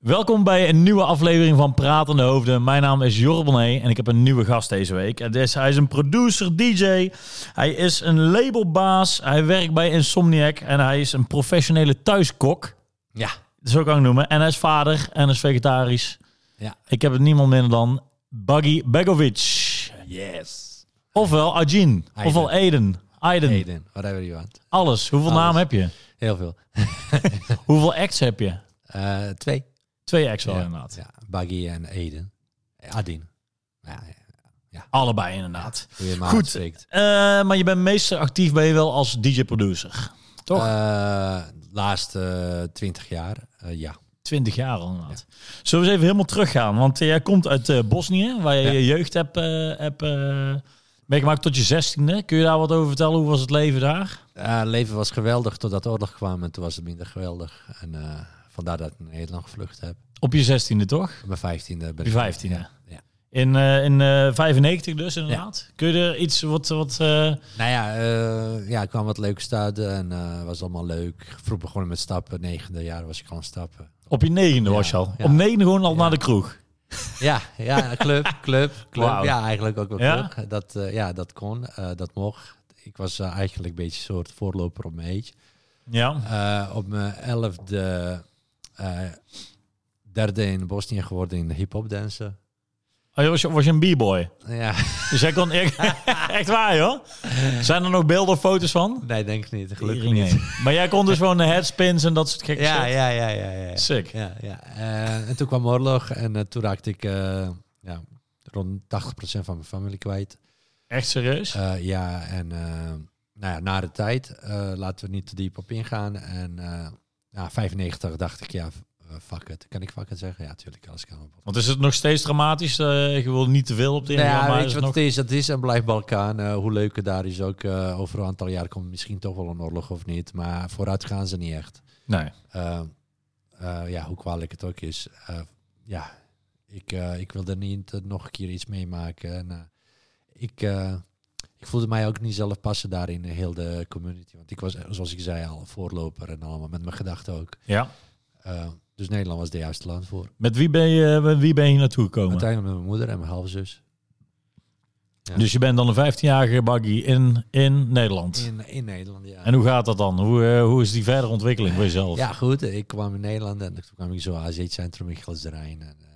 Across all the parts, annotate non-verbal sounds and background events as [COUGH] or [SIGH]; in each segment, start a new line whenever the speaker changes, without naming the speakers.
Welkom bij een nieuwe aflevering van Pratende Hoofden. Mijn naam is Jorre Bonnet en ik heb een nieuwe gast deze week. Het is, hij is een producer, DJ, hij is een labelbaas, hij werkt bij Insomniac en hij is een professionele thuiskok.
Ja.
Zo kan ik noemen. En hij is vader en is vegetarisch.
Ja.
Ik heb het niemand minder dan Buggy Begovic.
Yes.
Ofwel Ajin, ofwel Aiden. Aiden.
Aiden, whatever you want.
Alles. Hoeveel
Alles.
namen heb je?
Heel veel. [LAUGHS]
Hoeveel acts heb je?
Eh, twee.
Twee
ja.
inderdaad.
Ja, Baggy en Aiden. Adin. Ja, ja.
Allebei inderdaad.
Maar
Goed. Eh, maar je bent meestal actief ben je wel als DJ-producer. Toch?
Eh, laatste twintig jaar, eh, ja.
20 jaar al inderdaad. Zullen we eens even helemaal teruggaan? Want eh, jij komt uit eh, Bosnië, waar je je jeugd hebt, eh, hebt eh, meegemaakt tot je zestiende. Kun je daar wat over vertellen? Hoe was het leven daar?
Eh, het leven was geweldig totdat de oorlog kwam en toen was het minder geweldig. En eh, vandaar dat ik naar Nederland gevlucht heb.
Op je zestiende toch?
Op mijn vijftiende ben
je
ik-
vijftiende.
Ja. ja.
In, eh in eh 95 dus inderdaad. Kun je er iets wat... wat eh,
Nou ja, ja, ik kwam wat leuke staden en was allemaal leuk. Vroeg begonnen met stappen. Negende jaar was ik het stappen.
op je negende
Ja,
was je al. Op negende gewoon al naar de kroeg.
Ja, ja, club, club, club. Ja, eigenlijk ook wel
Ja?
club. Dat, ja, dat kon, dat mocht. Ik was eigenlijk een beetje een soort voorloper op mijn age.
Ja.
Op mijn elfde, derde in Bosnië geworden in de hip-hop dansen.
Oh, was, je, was je een b-boy?
Ja,
Dus jij kon... echt [LAUGHS] waar, joh? Zijn er nog beelden of foto's van?
nee, denk ik niet. Gelukkig niet.
Maar jij kon dus gewoon de headspins en dat soort gekke
Ja,
shit?
ja, ja, ja, ja.
Sick.
Ja, ja. Eh, en toen kwam oorlog en eh, toen raakte ik eh, ja, rond 80% van mijn familie kwijt.
Echt serieus?
Eh, ja, en eh, nou ja, na de tijd, eh, laten we niet te diep op ingaan. En eh ja, 95 dacht ik, ja, eh, fuck it. Kan ik fuck it zeggen? Ja, natuurlijk, alles kan op.
Want is het nog steeds dramatisch? Eh, je wil niet te veel op de
Nou
ingaan,
ja,
maar
weet je wat
nog...
het is? Het is en blijft Balkaan. Eh, hoe leuk het daar is ook. eh, over een aantal jaar komt misschien toch wel een oorlog of niet. Maar vooruit gaan ze niet echt.
Nee.
Eh, eh, ja, hoe kwalijk het ook is. Eh, ja, ik, eh, ik wilde niet eh, nog een keer iets meemaken. En, eh, ik, eh, ik voelde mij ook niet zelf passen daar in heel de community. Want ik was, eh, zoals ik zei, al voorloper en allemaal met mijn gedachten ook.
Ja.
Eh, dus Nederland was de juiste land voor.
Met wie ben je, met wie ben je naartoe gekomen?
Uiteindelijk met mijn moeder en mijn halfzus. Ja.
Dus je bent dan een 15-jarige baggy in, in Nederland.
In, in Nederland, ja.
En hoe gaat dat dan? Hoe, eh, hoe is die verdere ontwikkeling voor jezelf?
Ja, goed. Ik kwam in Nederland en toen kwam ik zo AZ-centrum in Gilsderijn. En, eh,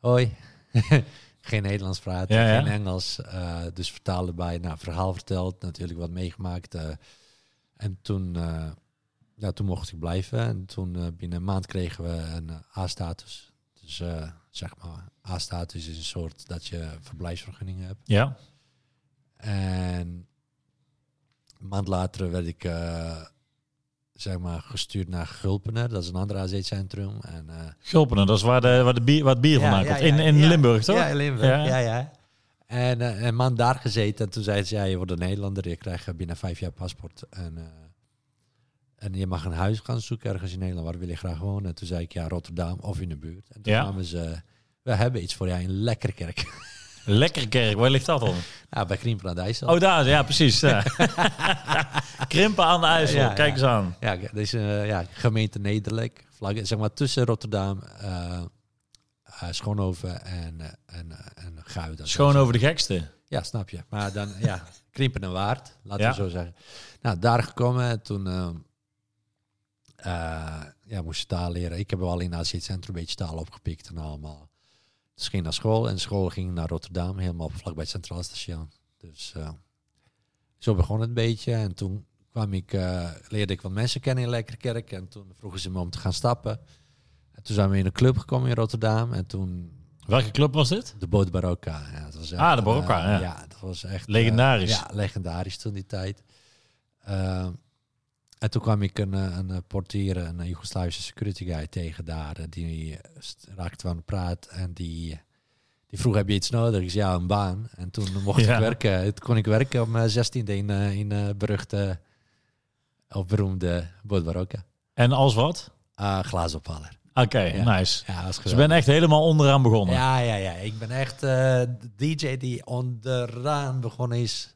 hoi. [LAUGHS] geen Nederlands praten,
Ja, ja.
geen Engels. eh, dus vertaalde bij, nou, verhaal verteld, natuurlijk wat meegemaakt. eh. en toen, eh, ja, toen mocht ik blijven. En toen binnen een maand kregen we een A-status. Dus zeg maar, A-status is een soort dat je verblijfsvergunning hebt.
Ja.
En een maand later werd ik zeg maar gestuurd naar Gulpener. Dat is een ander AZ-centrum. En, eh,
Gulpenen, dat is waar, de, waar, de bier, waar het bier vandaan komt. In, in
ja.
Limburg, toch?
Ja, in Limburg.
Ja.
Ja, ja. En eh, een maand daar gezeten. En toen zei ze, ja, je wordt een Nederlander. Je krijgt binnen vijf jaar paspoort. En, eh, en je mag een huis gaan zoeken ergens in Nederland. Waar wil je graag wonen? En toen zei ik, ja, Rotterdam of in de buurt. En toen
Ja.
kwamen ze, we hebben iets voor jou in Lekkerkerk. [LAUGHS]
Lekkerkerk, waar ligt dat dan?
ja, [LAUGHS] bij Kriempen aan de IJssel.
Oh, daar, ja, precies. Ja. [LAUGHS] [LAUGHS] Krimpen aan de IJssel,
Ja,
kijk eens aan.
Ja, dat is eh, ja, gemeente Nederlijk. Vlak, zeg maar tussen Rotterdam, eh, Schoonhoven en, en, en Guiden. Dat
Schoon
is-
over de gekste.
Ja, snap je. Maar dan, ja, Krimpen en Waard, laten we zo zeggen. Nou, daar gekomen en toen ja, moest je taal leren. Ik heb wel in AZ Centrum een beetje taal opgepikt en allemaal. Dus ging naar school en school ging naar Rotterdam, helemaal vlakbij het Centraal Station. Dus eh, zo begon het een beetje. En toen kwam ik, eh, leerde ik wat mensen kennen in Lekkerkerk. En toen vroegen ze me om te gaan stappen. En toen zijn we in een club gekomen in Rotterdam. En toen
Welke club was dit?
de Boot Barocca. Ja, dat was echt,
Ah, de Barocca,
eh,
ja.
dat was echt...
Legendarisch.
ja, legendarisch toen die tijd. En toen kwam ik een, eh, een eh, portier, een eh, Joegoslavische security guy tegen daar. Die raakte aan de praat en die, die vroeg, heb je iets nodig? Ik zei, ja, een baan. En toen mocht
Ja.
ik werken. Toen kon ik werken op mijn zestiende in, in beruchte, of beroemde.
En als wat?
Ah, glazenophaler.
Oké,
Ja.
nice.
Ja, was
Dus je bent echt helemaal onderaan begonnen.
Ja, ja, ja. Ik ben echt de DJ die onderaan begonnen is.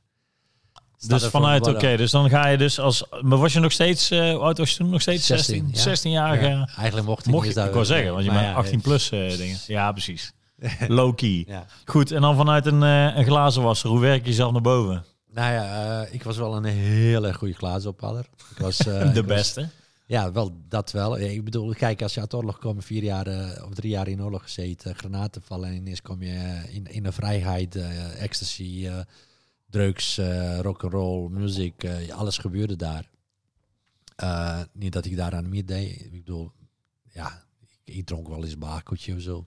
Staat
Dus vanuit, oké, dus dan ga je dus als... Maar was je nog steeds, hoe oud was je toen? Nog steeds 16?
16, ja.
16-jarige...
Ja, eigenlijk mocht ik
Mocht
niet
je,
eens
ik wou zeggen, want je
maar
bent
ja,
18 plus eh, dingen. Ja, precies. [LAUGHS] Low-key.
Ja.
Goed, en dan vanuit een, eh een glazenwasser, hoe werk je jezelf naar boven?
Nou ja, ik was wel een heel erg goede glazenophaller. Ik was, [LAUGHS]
De
ik was-
beste.
Ja, wel dat wel. Ja, Ik bedoel, kijk, als je uit oorlog komt, vier jaar of drie jaar in oorlog gezeten, granaten vallen en ineens kom je in, in de vrijheid, ecstasy, drugs, eh rock'n'roll, muziek, eh, alles gebeurde daar. Eh, niet dat ik daaraan meer deed. Ik bedoel, ja, ik, ik dronk wel eens een bakeltje of zo.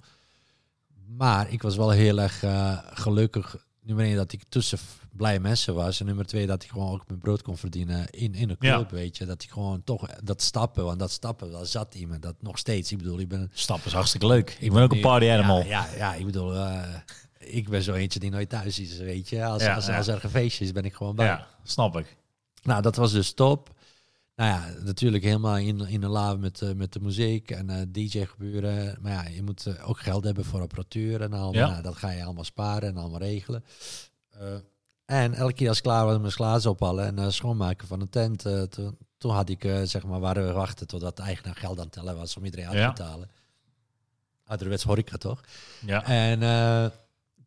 Maar ik was wel heel erg eh, gelukkig. Nummer één, dat ik tussen blije mensen was. En nummer twee, dat ik gewoon ook mijn brood kon verdienen in, in een
Ja.
club, weet je. Dat ik gewoon toch dat stappen, want dat stappen, dat zat iemand. Dat nog steeds. Ik bedoel, ik ben...
Stap is hartstikke leuk. Ik ben ook een party animal.
Ja, ja, ja, ik bedoel, ik ben zo eentje die nooit thuis is, weet je. Als,
Ja,
als,
ja.
als er een feestje is, ben ik gewoon bij.
Ja, snap ik.
Nou, dat was dus top. Nou ja, natuurlijk helemaal in, in de la met, eh, met de muziek en eh, DJ gebeuren. Maar ja, je moet eh, ook geld hebben voor apparatuur en al.
Ja.
Nou, dat ga je allemaal sparen en allemaal regelen. En elke keer als ik klaar was met mijn glazen ophalen en schoonmaken van de tent, toen, toen had ik, zeg maar, waren we wachten totdat de eigenaar geld aan het tellen was om iedereen uit te
Ja.
betalen. Ouderwets horeca toch?
Ja.
En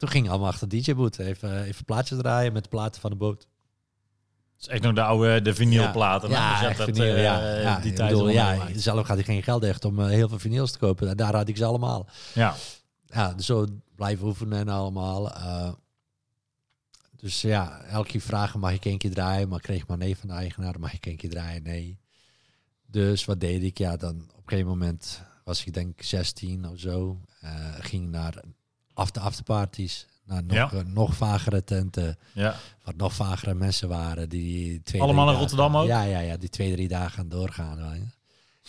toen ging allemaal achter DJ-boot even, even plaatjes draaien met de platen van de boot.
Het is echt nog de oude de vinylplaten. hè?
Ja,
Dus dat,
vinyl,
eh,
ja. ja.
Die tijd
bedoel, ja, zelf had ik geen geld echt om eh, heel veel vinyls te kopen. En Daar had ik ze allemaal.
Ja.
Ja, dus zo blijven oefenen en allemaal. eh. dus ja, elke keer vragen, mag ik één keer draaien? Maar ik kreeg maar nee van de eigenaar. Mag ik één keer draaien? Nee. Dus wat deed ik? Ja, dan op een gegeven moment was ik denk 16 of zo. Ging naar after afterparties. Naar nog,
Ja.
eh, nog vagere tenten.
ja.
Wat nog vagere mensen waren. Die twee,
Allemaal in Rotterdam ook?
Ja, ja, ja, die twee, drie dagen gaan doorgaan.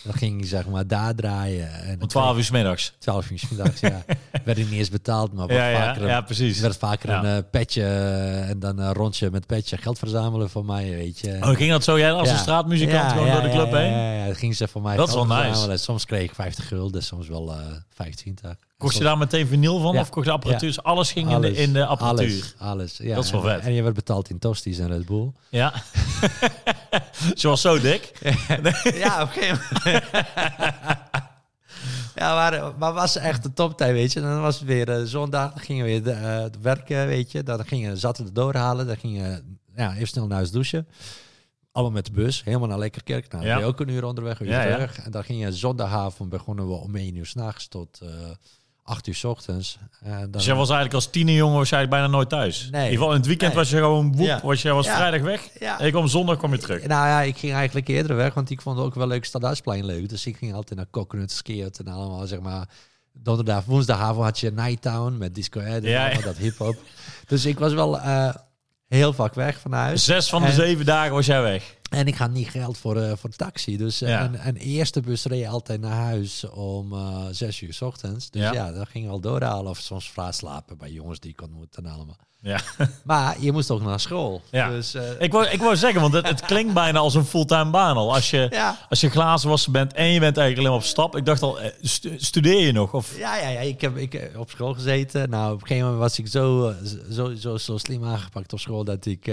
Dan ging ik zeg maar daar draaien. En
Om 12 uur 's middags.
12 uur 's middags, ja. [LAUGHS] Werd ik niet eens betaald, maar wat
Ja, ja,
vaker,
ja, precies.
werd vaker
Ja.
een eh, petje eh, en dan een rondje met petje geld verzamelen voor mij, weet je.
Oh, ging dat zo? Jij als een straatmuzikant gewoon door de club heen?
Ja, ja, dat ging ze voor mij
Dat is wel nice.
verzamelen. Soms kreeg ik 50 gulden, soms wel eh 25.
Kocht je daar meteen vinyl van?
Ja.
Of kocht je apparatuur?
Ja.
Dus alles ging in, de, in de apparatuur.
Alles, alles. Ja,
Dat is wel vet.
En je werd betaald in toasties en Red Bull.
Ja. [LAUGHS] Zoals zo dik. [LAUGHS]
ja, moment. [LAUGHS] ja, maar, maar was echt de toptijd, weet je. Dan was het weer eh, zondag, dan gingen we weer eh, werken, weet je. Dan gingen zaten we doorhalen, dan gingen ja, even snel naar huis douchen. Allemaal met de bus, helemaal naar Lekkerkerk. Nou,
Ja.
ben je ook een uur onderweg, weer
Ja, ja.
terug. En dan ging je zondagavond, begonnen we om 1 uur s'nachts tot eh 8 uur s ochtends. En dan,
Dus jij was eigenlijk als tienerjongen waarschijnlijk bijna nooit thuis.
Nee.
In ieder geval in het weekend
Nee.
was je gewoon woep.
Ja.
Was je was
Ja.
vrijdag weg.
Ja.
En ik kwam zondag kwam je terug.
Nou ja, ik ging eigenlijk eerder weg, want ik vond ook wel leuk Stadhuisplein leuk. Dus ik ging altijd naar Coconut Skiert en allemaal, zeg maar... Donderdag, woensdagavond had je Nighttown met Disco en
Ja,
allemaal
ja.
dat hip-hop. Dus ik was wel eh, heel vaak weg van huis.
Zes van de
En-
zeven dagen was jij weg.
En ik had niet geld voor, eh voor de taxi. Dus eh,
Ja.
en, en eerste bus reed altijd naar huis om eh zes uur s ochtends. Dus
Ja.
ja, dan ging wel doorhalen of soms vraag slapen bij jongens die ik ontmoette en allemaal.
Ja. [LAUGHS]
Maar je moest ook naar school.
Ja.
Dus, eh,
Ik wou, ik wou zeggen, want het, het klinkt bijna als een fulltime baan al. Als je, [LAUGHS]
ja.
als je glazenwasser bent en je bent eigenlijk alleen op stap. Ik dacht al, eh, stu- studeer je nog? Of,
Ja, ja, ja. Ik heb ik, op school gezeten. Nou, op een gegeven moment was ik zo, eh, zo, zo, zo slim aangepakt op school dat ik...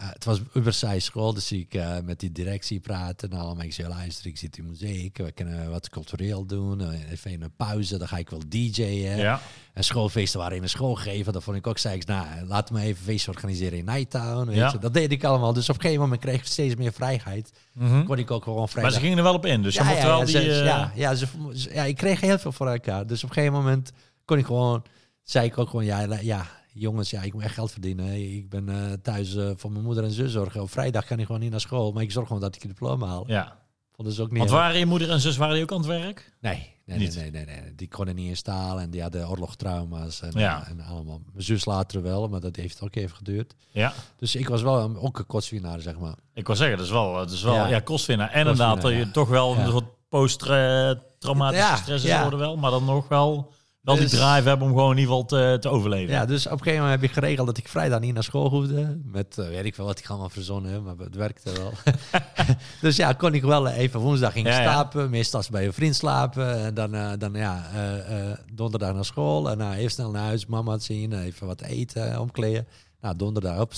eh, het was Ubersaai school, dus ik eh, met die directie praten. Nou, maar ik zei, luister, ik zit in muziek. We kunnen wat cultureel doen. Eh, Even een pauze, dan ga ik wel DJ'en.
ja.
En schoolfeesten waren in een school gegeven. Dat vond ik ook, zei ik, nou, laat me even feest organiseren in Nighttown. Weet
Ja.
je. Dat deed ik allemaal. Dus op een gegeven moment kreeg ik steeds meer vrijheid.
Mhm.
Kon ik ook gewoon
Maar
vrijdag...
ze gingen er wel op in. Dus
ja, ja,
wel
ja,
die...
ze- ja, ja, ze, ja, ik kreeg heel veel voor elkaar. Dus op een gegeven moment kon ik gewoon... Zei ik ook gewoon, ja, ja jongens, ja, ik moet echt geld verdienen. Ik ben eh, thuis eh, voor mijn moeder en zus zorgen. Op vrijdag kan ik gewoon niet naar school. Maar ik zorg gewoon dat ik een diploma haal.
ja.
Vonden ze ook niet...
Want waren je moeder en zus waren die ook aan het werk?
Nee, nee, nee,
Niet?
nee, nee, nee. Die konden niet eens talen en die hadden oorlogstrauma's en,
Ja.
en allemaal. Mijn zus later wel, maar dat heeft ook even geduurd.
Ja.
Dus ik was wel een, ook een kotswinnaar, zeg maar.
Ik wil zeggen, dat is wel, dat is wel ja.
Ja.
kostwinnaar. En inderdaad, dat je
ja.
toch wel een soort post-traumatische
Ja,
stress is worden wel. Maar dan nog wel, wel die
Dus-
drive hebben om gewoon in ieder geval te, te overleven.
Ja, dus op een gegeven moment heb ik geregeld dat ik vrijdag niet naar school hoefde. Met, eh, weet ik wel wat ik allemaal verzonnen heb, maar het werkte wel. [LAUGHS] dus ja, kon ik wel even woensdag ging
ja.
slapen. Meestal bij een vriend slapen. En dan, eh, dan ja, eh, eh, donderdag naar school. En nou, even snel naar huis, mama zien, even wat eten, omkleden. Nou, donderdag op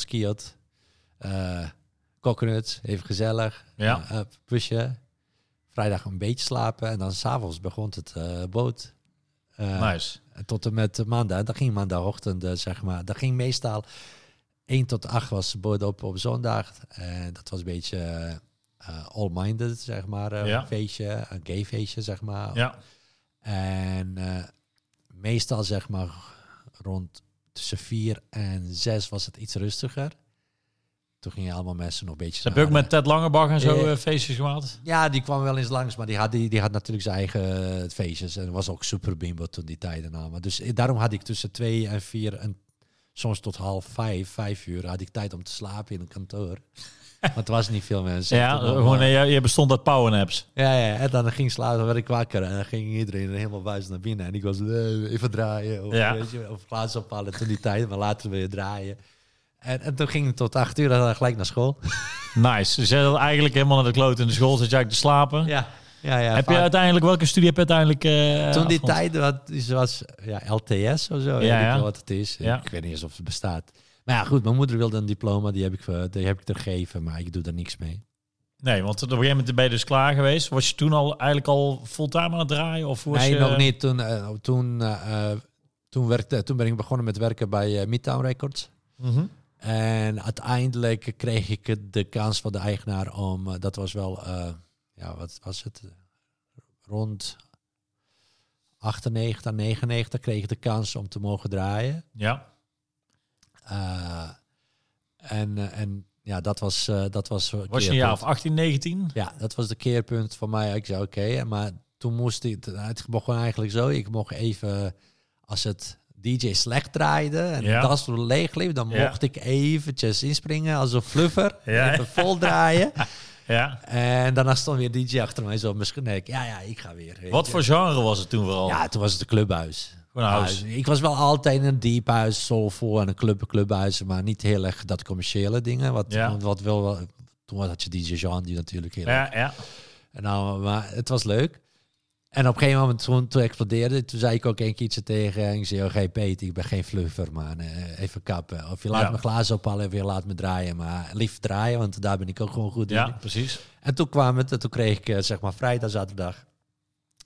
eh coconuts, even gezellig.
Ja.
Eh, pushen. Vrijdag een beetje slapen. En dan s'avonds begon het eh, boot. Eh,
nice.
Tot en met maandag. Dat ging maandagochtend, eh, zeg maar. Dat ging meestal 1 tot 8 was de boot op op zondag. En dat was een beetje eh, eh, all-minded, zeg maar. eh,
Ja.
Een feestje, een gay feestje, zeg maar.
Ja.
En eh, meestal, zeg maar, rond tussen 4 en 6 was het iets rustiger. Toen gingen allemaal mensen nog een beetje...
Ze hebben ook met Ted Langebach en zo
Eh,
feestjes gemaakt.
ja, die kwam wel eens langs, maar die had, die, die had natuurlijk zijn eigen eh, feestjes. En was ook super bimbo toen die tijden namen. Dus eh, daarom had ik tussen twee en vier en soms tot half vijf, vijf uur, had ik tijd om te slapen in een kantoor. Want er was niet veel mensen.
Ja, gewoon, je, je bestond uit powernaps.
ja, ja, en dan ging ik slapen, dan werd ik wakker en dan ging iedereen helemaal buis naar binnen. En ik was even draaien of,
Ja.
weet je, of glazen ophalen toen die tijd, maar later weer draaien. En, en toen ging het tot acht uur en dan gelijk naar school. [LAUGHS]
Nice. Dus jij eigenlijk helemaal naar de kloot in de school, zat je eigenlijk te slapen.
Ja, ja, ja.
heb je uiteindelijk, welke studie heb je uiteindelijk eh
Toen die tijd wat, is- was ja, LTS of zo,
Ja,
wat het is.
Ja.
Ik weet niet eens of het bestaat. Maar ja, goed, mijn moeder wilde een diploma, die heb ik, die heb ik er gegeven, maar ik doe er niks mee.
Nee, want op een gegeven moment ben je dus klaar geweest. Was je toen al eigenlijk al fulltime aan het draaien? Of was
nee,
je...
nog niet. Toen, eh, toen, eh, toen, werkte, toen ben ik begonnen met werken bij Midtown Records.
Mhm.
En uiteindelijk kreeg ik de kans van de eigenaar om, eh, dat was wel, eh, ja, wat was het? Rond 98, 99 kreeg ik de kans om te mogen draaien.
Ja.
Eh, en, en ja, dat was, dat was.
Was je een jaar of
keerpunt.
18, 19?
Ja, dat was de keerpunt voor mij. Ik zei oké, maar toen moest ik. Het begon eigenlijk zo. Ik mocht even, als het DJ slecht draaide en
Ja.
de dansvloer leeg liep, dan
Ja.
mocht ik eventjes inspringen als een fluffer.
Ja.
Even vol draaien. [LAUGHS]
Ja.
en daarna stond weer DJ achter mij zo. Misschien ja, ja, ik ga weer.
Wat voor genre was het toen vooral?
Ja, toen was het een clubhuis. Ja, ik was wel altijd in een deep huis, soulful en een club, clubhuis, maar niet heel erg dat commerciële dingen. Wat,
Ja.
wat wel, toen had je DJ Jean, die natuurlijk heel erg-
Ja, ja.
En nou, maar het was leuk. En op een gegeven moment, toen, toen explodeerde, toen zei ik ook een keertje tegen en ik zei, oh, geen ik ben geen fluffer, man. Eh, even kappen. Of je laat
Ja.
me glazen ophalen of je laat me draaien. Maar lief draaien, want daar ben ik ook gewoon goed in.
Ja, precies.
En toen kwam het, en toen kreeg ik eh, zeg maar vrijdag, zaterdag.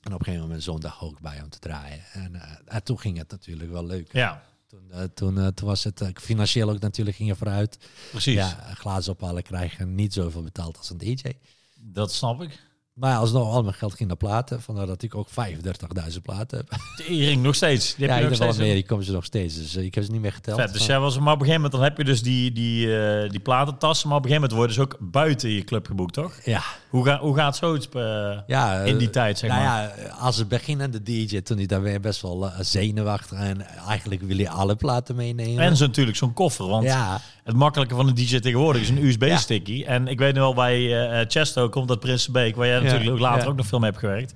En op een gegeven moment zondag ook bij om te draaien. En, eh, en toen ging het natuurlijk wel leuk.
Ja,
Toen, eh, toen, toen was het financieel ook natuurlijk ging je vooruit.
precies.
Ja, glazen ophalen krijgen niet zoveel betaald als een DJ.
Dat snap ik.
Maar ja, alsnog al mijn geld ging naar platen. Vandaar dat ik ook 35.000 platen heb. [LAUGHS]
Die ring nog steeds. Die heb
ja,
je
in
nog steeds.
meer. Die komen ze nog steeds. Dus eh, ik heb ze niet meer geteld.
Vet, dus jij was, maar op een gegeven moment dan heb je dus die, die, eh, die platentassen, maar op een gegeven moment worden ze ook buiten je club geboekt, toch?
ja,
Hoe, ga, hoe gaat zoiets eh,
ja,
in die tijd, zeg
nou
maar?
ja, als een beginnende DJ, toen hij daar weer best wel zenuwachtig en eigenlijk wil je alle platen meenemen.
En zo natuurlijk zo'n koffer, want
ja,
het makkelijke van een DJ tegenwoordig is een USB-sticky. En ik weet nu wel bij Chesto komt dat Prinsen Beek, waar jij natuurlijk ook later
ja.
ook nog veel mee hebt gewerkt.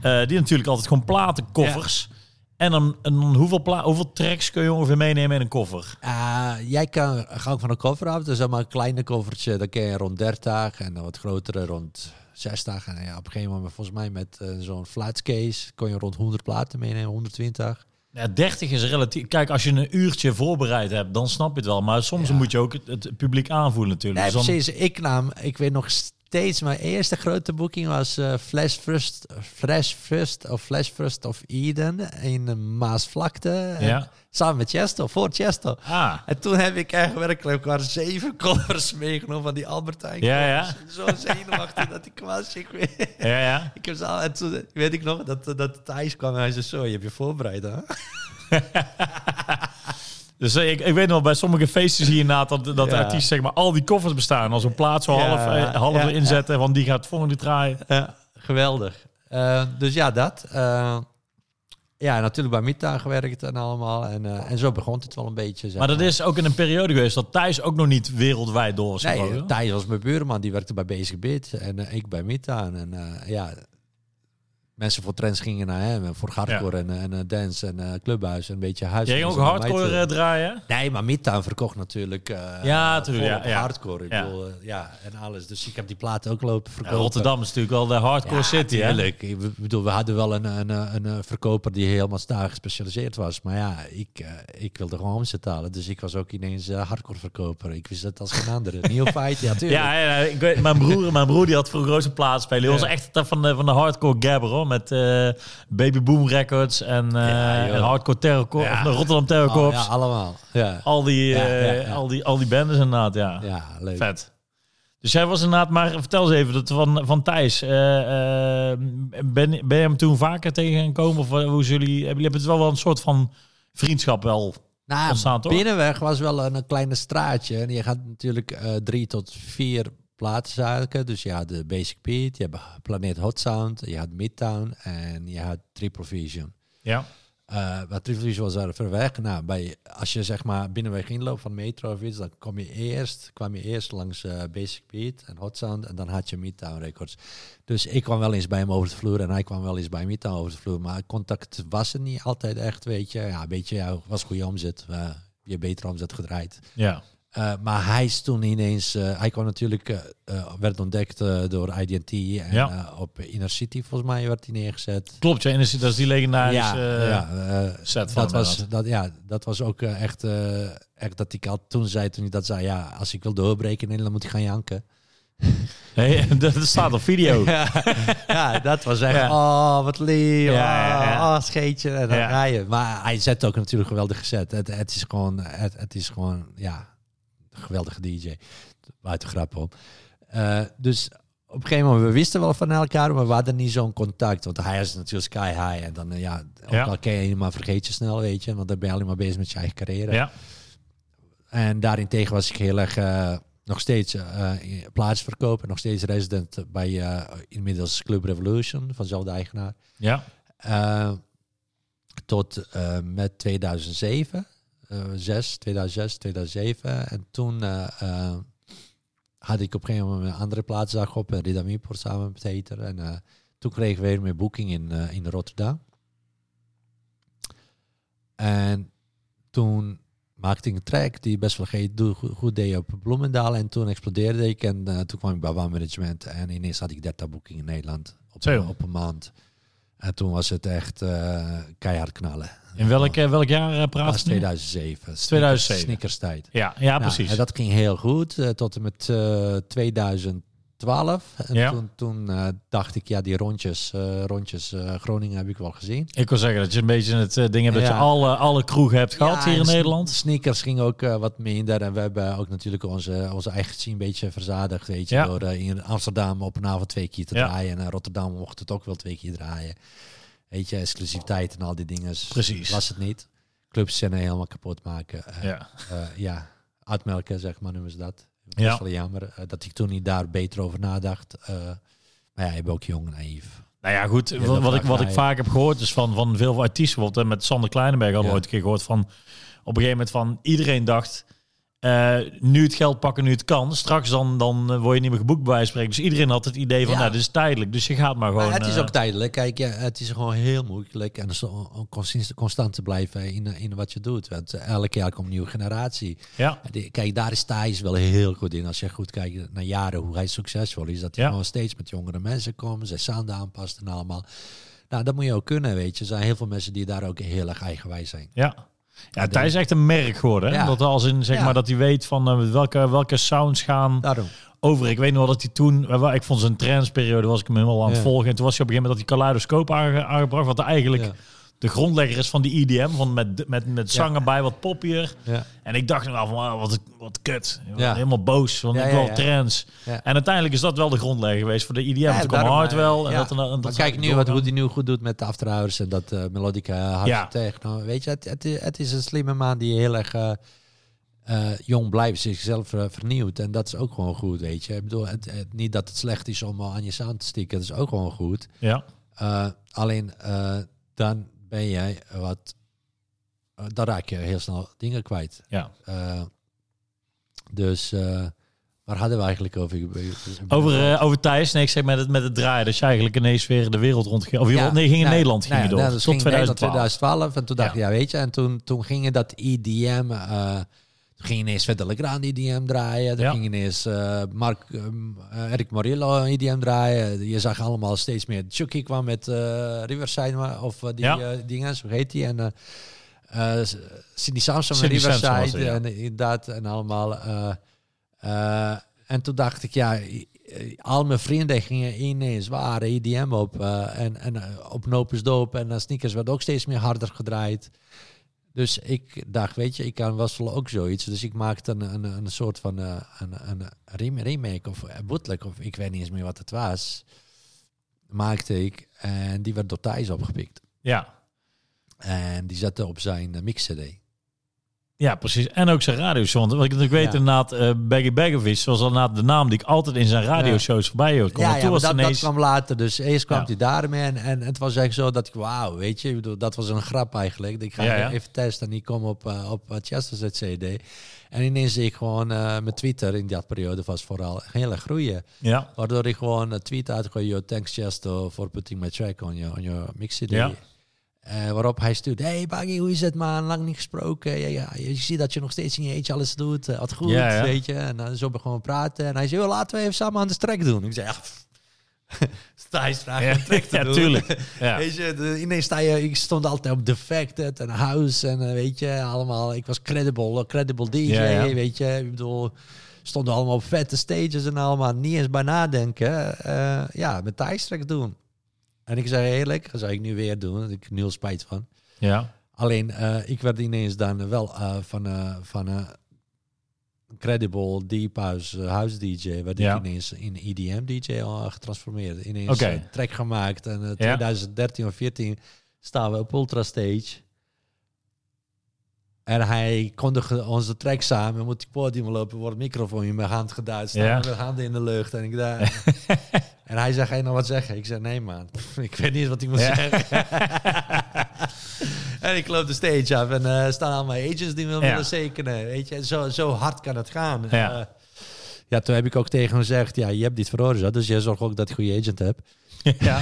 Eh, die natuurlijk altijd gewoon platenkoffers. En dan, en dan hoeveel, pla hoeveel tracks kun je ongeveer meenemen in een koffer?
Eh, jij kan gang van een koffer af. Dus maar een kleine koffertje, dan kun je rond 30 en dan wat grotere rond 60. En ja, op een gegeven moment, volgens mij met eh, zo'n flatcase, kon je rond 100 platen meenemen, 120.
Ja, 30 is relatief. Kijk, als je een uurtje voorbereid hebt, dan snap je het wel. Maar soms
Ja.
moet je ook het, het publiek aanvoelen natuurlijk.
Nee,
Dus dan-
precies. Ik nam, ik weet nog steeds, mijn eerste grote boeking was eh Flash First, Flash First of Flash First of Eden in de Maasvlakte.
Ja.
Samen met Chesto, voor Chesto.
Ah,
En toen heb ik echt werkelijk maar zeven [LAUGHS] koffers meegenomen van die Albertijn.
Ja, ja.
Zo zenuwachtig dat ik was. Ik, weet,
ja, ja.
ik heb ze al, en toen weet ik nog dat, dat Thijs kwam en hij zei zo, je hebt je voorbereid hè? [LAUGHS]
Dus eh, ik, ik weet nog, bij sommige feesten zie je inderdaad dat, dat de
Ja.
artiesten zeg maar al die koffers bestaan. Als een plaat zo half, eh, half inzetten, want die gaat volgende draaien.
Ja, geweldig. Eh, dus ja, dat. Eh, ja, natuurlijk bij Mita gewerkt en allemaal. En, en zo begon het wel een beetje. zeg
Maar dat is ook in een periode geweest dat Thijs ook nog niet wereldwijd door was
Nee. Thijs was mijn buurman, die werkte bij Basic Beat en ik bij Mita. En ja, mensen voor trends gingen naar hem. Voor hardcore en, en eh, dance en eh, clubhuis en een beetje huis.
Jij ook hardcore eh, draaien?
Nee, maar Midtown verkocht natuurlijk uh,
ja, natuurlijk, ja, ja.
hardcore. Ik
Ja.
bedoel, eh, ja, en alles. Dus ik heb die platen ook lopen verkopen.
Rotterdam is natuurlijk wel de hardcore city, hè?
Ik bedoel, we hadden wel een, een, een, een verkoper die helemaal daar gespecialiseerd was. Maar ja, ik, eh, ik wilde gewoon omzet halen. Dus ik was ook ineens eh, hardcore verkoper. Ik wist dat als geen andere. Neophyte, [LAUGHS] ja, tuurlijk.
Ja, ja, ik weet, mijn, broer, mijn broer die had ook zijn plaats spelen. Die was echt van de, van de hardcore gabber, hoor. Met eh, Baby Boom Records en, eh,
Ja, joh.
en Hardcore Terror Corps, of de Rotterdam Terror
Oh, ja, allemaal. Ja,
Al, die, eh. Al, die, al die bands inderdaad, ja.
ja leuk.
Vet. Dus jij was inderdaad, maar vertel eens even dat van, van Thijs. eh, eh, ben, ben je hem toen vaker tegengekomen? Of hoe jullie, hebben jullie het wel wel een soort van vriendschap wel
Nou,
ontstaan, toch?
Binnenweg was wel een, een kleine straatje. En je gaat natuurlijk eh, drie tot vier platenzaken. Dus je had de Basic Beat, je hebt Planet Hot Sound, je had Midtown en je had Triple Vision.
Ja.
Eh maar Triple Vision was daar ver weg. Nou, bij, als je zeg maar binnenweg inloopt van Metro of iets, dan kom je eerst, kwam je eerst langs eh, Basic Beat en Hot Sound en dan had je Midtown Records. Dus ik kwam wel eens bij hem over de vloer en hij kwam wel eens bij Midtown over de vloer. Maar contact was er niet altijd echt, weet je. Ja, een beetje, ja, was goede omzet. eh, je beter omzet gedraaid.
Ja.
Eh, maar hij is toen ineens, eh, hij kwam natuurlijk, eh, werd ontdekt door IDT en
Ja.
op Inner City volgens mij werd hij neergezet.
Klopt, ja. Dat is- dat is die legendarische
ja, ja,
set van
dat was, dat, ja, dat was ook echt, echt dat ik al toen zei, toen hij dat zei, ja, als ik wil doorbreken in Nederland moet ik gaan janken. [LAUGHS]
Nee, [LAUGHS] dat staat op video. [LAUGHS]
ja, ja, dat was echt,
Ja.
oh, wat lief,
Ja,
oh, oh, scheetje, en dan ga je. Maar hij zet ook natuurlijk geweldig gezet. Het, het is gewoon, het, het is gewoon, ja, geweldige DJ. Buiten grap om. Eh, dus op een gegeven moment, we wisten wel van elkaar, maar we hadden niet zo'n contact. Want hij is natuurlijk sky high. En dan, eh, ja, ook
Ja.
al ken je maar vergeet je snel, weet je. Want dan ben je alleen maar bezig met je eigen carrière.
Ja.
En daarentegen was ik heel erg eh, nog steeds eh plaats verkopen, nog steeds resident bij eh, inmiddels Club Revolution van dezelfde eigenaar.
Ja.
Tot met 2007, eh 6, 2006, 2007. En toen eh, eh, had ik op een gegeven moment een andere plaatsdag op in Rida Mieport samen met Peter. En eh, toen kregen we weer meer boeking in, eh, in Rotterdam. En toen maakte ik een track die best wel goed, goed deed op Bloemendaal. En toen explodeerde ik en eh, toen kwam ik bij One Management. En ineens had ik 30 boekingen in Nederland op, op een maand. En toen was het echt eh, keihard knallen.
In welk, eh, welk jaar praat je?
2007.
2007.
Snickers tijd.
Ja, ja
nou, precies. En dat ging heel goed. Eh, tot en met 2000. 12. En toen, toen eh, dacht ik, ja, die rondjes, eh, rondjes eh, Groningen heb ik wel gezien.
Ik wil zeggen dat je een beetje het ding hebt dat je alle, alle kroegen hebt gehad hier in Nederland.
Sneakers ging ook wat minder. En we hebben ook natuurlijk onze, onze eigen zien een beetje verzadigd. Weet je, door in Amsterdam op een avond twee keer te draaien. En Rotterdam mocht het ook wel twee keer draaien. Weet je, exclusiviteit en al die dingen.
Dus Precies.
Was het niet. Clubs zijn helemaal kapot maken.
ja.
ja, uitmelken, zeg maar, noemen ze dat.
Ja.
Is wel jammer eh, dat ik toen niet daar beter over nadacht. Eh, maar ja, je bent ook jong en naïef.
Nou ja, goed.
Ja,
wat, ik,
vaak
wat ik vaak heb gehoord is van, van veel artiesten. Bijvoorbeeld eh, met Sander Kleinenberg hadden we
Ja.
ooit een keer gehoord van... Op een gegeven moment van iedereen dacht... eh, nu het geld pakken, nu het kan. Straks dan, dan eh, word je niet meer geboekt bij wijze van. Dus iedereen had het idee van,
Ja.
nou, dit is tijdelijk. Dus je gaat maar gewoon...
Maar het is
eh,
ook tijdelijk. Kijk, ja, het is gewoon heel moeilijk en om constant te blijven in, in wat je doet. Want elk jaar komt een nieuwe generatie.
ja,
Kijk, daar is Thijs wel heel goed in. Als je goed kijkt naar jaren hoe hij succesvol is. Dat hij
Ja.
gewoon steeds met jongere mensen komt. Zijn sound aanpast en allemaal. Nou, dat moet je ook kunnen, weet je. Er zijn heel veel mensen die daar ook heel erg eigenwijs zijn.
ja. Ja, Thijs is echt een merk geworden. Hè?
Ja.
Dat als in, zeg
Ja.
maar, dat hij weet van eh, welke, welke sounds gaan
Daarom.
over. Ik weet nog wel dat hij toen, ik vond zijn trendsperiode, was ik hem helemaal aan het volgen. En toen was hij op een gegeven moment dat hij Kaleidoscoop aange- aangebracht, wat eigenlijk. De grondlegger is van die IDM, van met, met, met zangen bij wat poppier.
Ja.
En ik dacht nog wel van, wat, wat kut.
Ja.
Helemaal boos, want
Ja,
ik wil trends. En uiteindelijk is dat wel de grondlegger geweest voor de IDM.
Ja,
toen kwam Hardwell
eh,
en dat en dat. en dat
kijk nu wat, hoe die nu goed doet met de After Hours en dat eh, melodica hard
Ja.
techno. Weet je, het, het, het is een slimme man die heel erg eh, eh, jong blijft, zichzelf eh, vernieuwt. En dat is ook gewoon goed, weet je. Ik bedoel, het, het- niet dat het slecht is om aan je sound te stikken. Dat is ook gewoon goed.
Ja,
Eh, alleen eh, dan ben jij wat... eh, dan raak je heel snel dingen kwijt.
ja.
Eh, dus, eh, Waar hadden we eigenlijk over?
Over, uh, over Thijs? Nee, ik zeg met het, met het draaien. Dat je eigenlijk ineens weer de wereld rond ging. Of ja, nee, ging in Nederland ging je door. tot 2012.
2012. En toen dacht ik, ja. weet je, en toen, toen ging je dat EDM... Toen ging ineens Verder Legrand EDM draaien. Toen ging ineens uh, Mark, um, uh, Eric Morillo EDM draaien. Je zag allemaal steeds meer. Chucky kwam met uh, Riverside, of die ja. dingen, zo heet die. En Cindy Samson met Riverside. Samson ja. En inderdaad, en allemaal... En toen dacht ik, ja, al mijn vrienden gingen ineens zware EDM op. En en op Nopes Doop en sneakers werd ook steeds meer harder gedraaid. Dus ik dacht, weet je, ik kan wasselen ook zoiets. Dus ik maakte een, een, een soort van uh, een, een remake of bootleg, of ik weet niet eens meer wat het was. Maakte ik en die werd door Thijs opgepikt.
Ja.
En die zette op zijn mix CD.
Ja, precies. En ook zijn radioshow. Want ik natuurlijk weet ja. inderdaad, uh, Baggy Baggovic was inderdaad de naam die ik altijd in zijn radioshows voorbij hoorde.
Ja, ja was dat, ineens... dat kwam later. Dus eerst kwam hij daarmee en, en het was echt zo dat ik, wauw, weet je, dat was een grap eigenlijk. Ik ga even testen en ik kom op, uh, op Chester's CD. En ineens zie ik gewoon uh, mijn Twitter in dat periode was vooral hele groeien.
Ja.
Waardoor ik gewoon een tweet yo, thanks Chester for putting my track on your, on your mix CD. Ja. Uh, waarop hij stuurt, hey Baggy, hoe is het man? Lang niet gesproken. Ja, ja, je ziet dat je nog steeds in je eentje alles doet. Uh, wat goed, ja, ja. weet je. En dan zo begonnen praten. En hij zei, laten we even samen aan de strek doen. Ik zei, ja, [LAUGHS] sta je vragen ja, trek te
ja,
doen.
Tuurlijk. [LAUGHS] Ja.
Weet je, de, ineens sta je, ik stond altijd op Defected en House en uh, weet je, allemaal. Ik was credible, credible DJ, ja, weet je. Ik bedoel, stonden allemaal op vette stages en allemaal. Niet eens bij nadenken. Uh, ja, met Thijs doen. En ik zei eerlijk, dat zou ik nu weer doen. Dat ik nul spijt van.
Ja.
Alleen, uh, ik werd ineens dan wel uh, van, uh, van een credible deep house, house DJ, werd ja. ik ineens in EDM DJ getransformeerd. Ineens okay. een track gemaakt. En 2013 of 14 staan we op Ultra Stage. En hij kondigde onze track samen. Moet ik podium lopen, wordt microfoon in mijn hand geduid. Staan ja. met handen in de lucht. En ik daar. [LAUGHS] en hij zei, ga je nog wat zeggen? Ik zei, nee man. [LAUGHS] ik weet niet wat ik moet ja. zeggen. [LAUGHS] en ik loop de stage af. En uh, staan allemaal agents die me willen zekenen. Weet je, zo, zo hard kan het gaan. Ja. Uh, ja, toen heb ik ook tegen hem gezegd, ja, je hebt dit veroorzaakt. Dus jij zorgt ook dat je goede agent hebt.
Ja.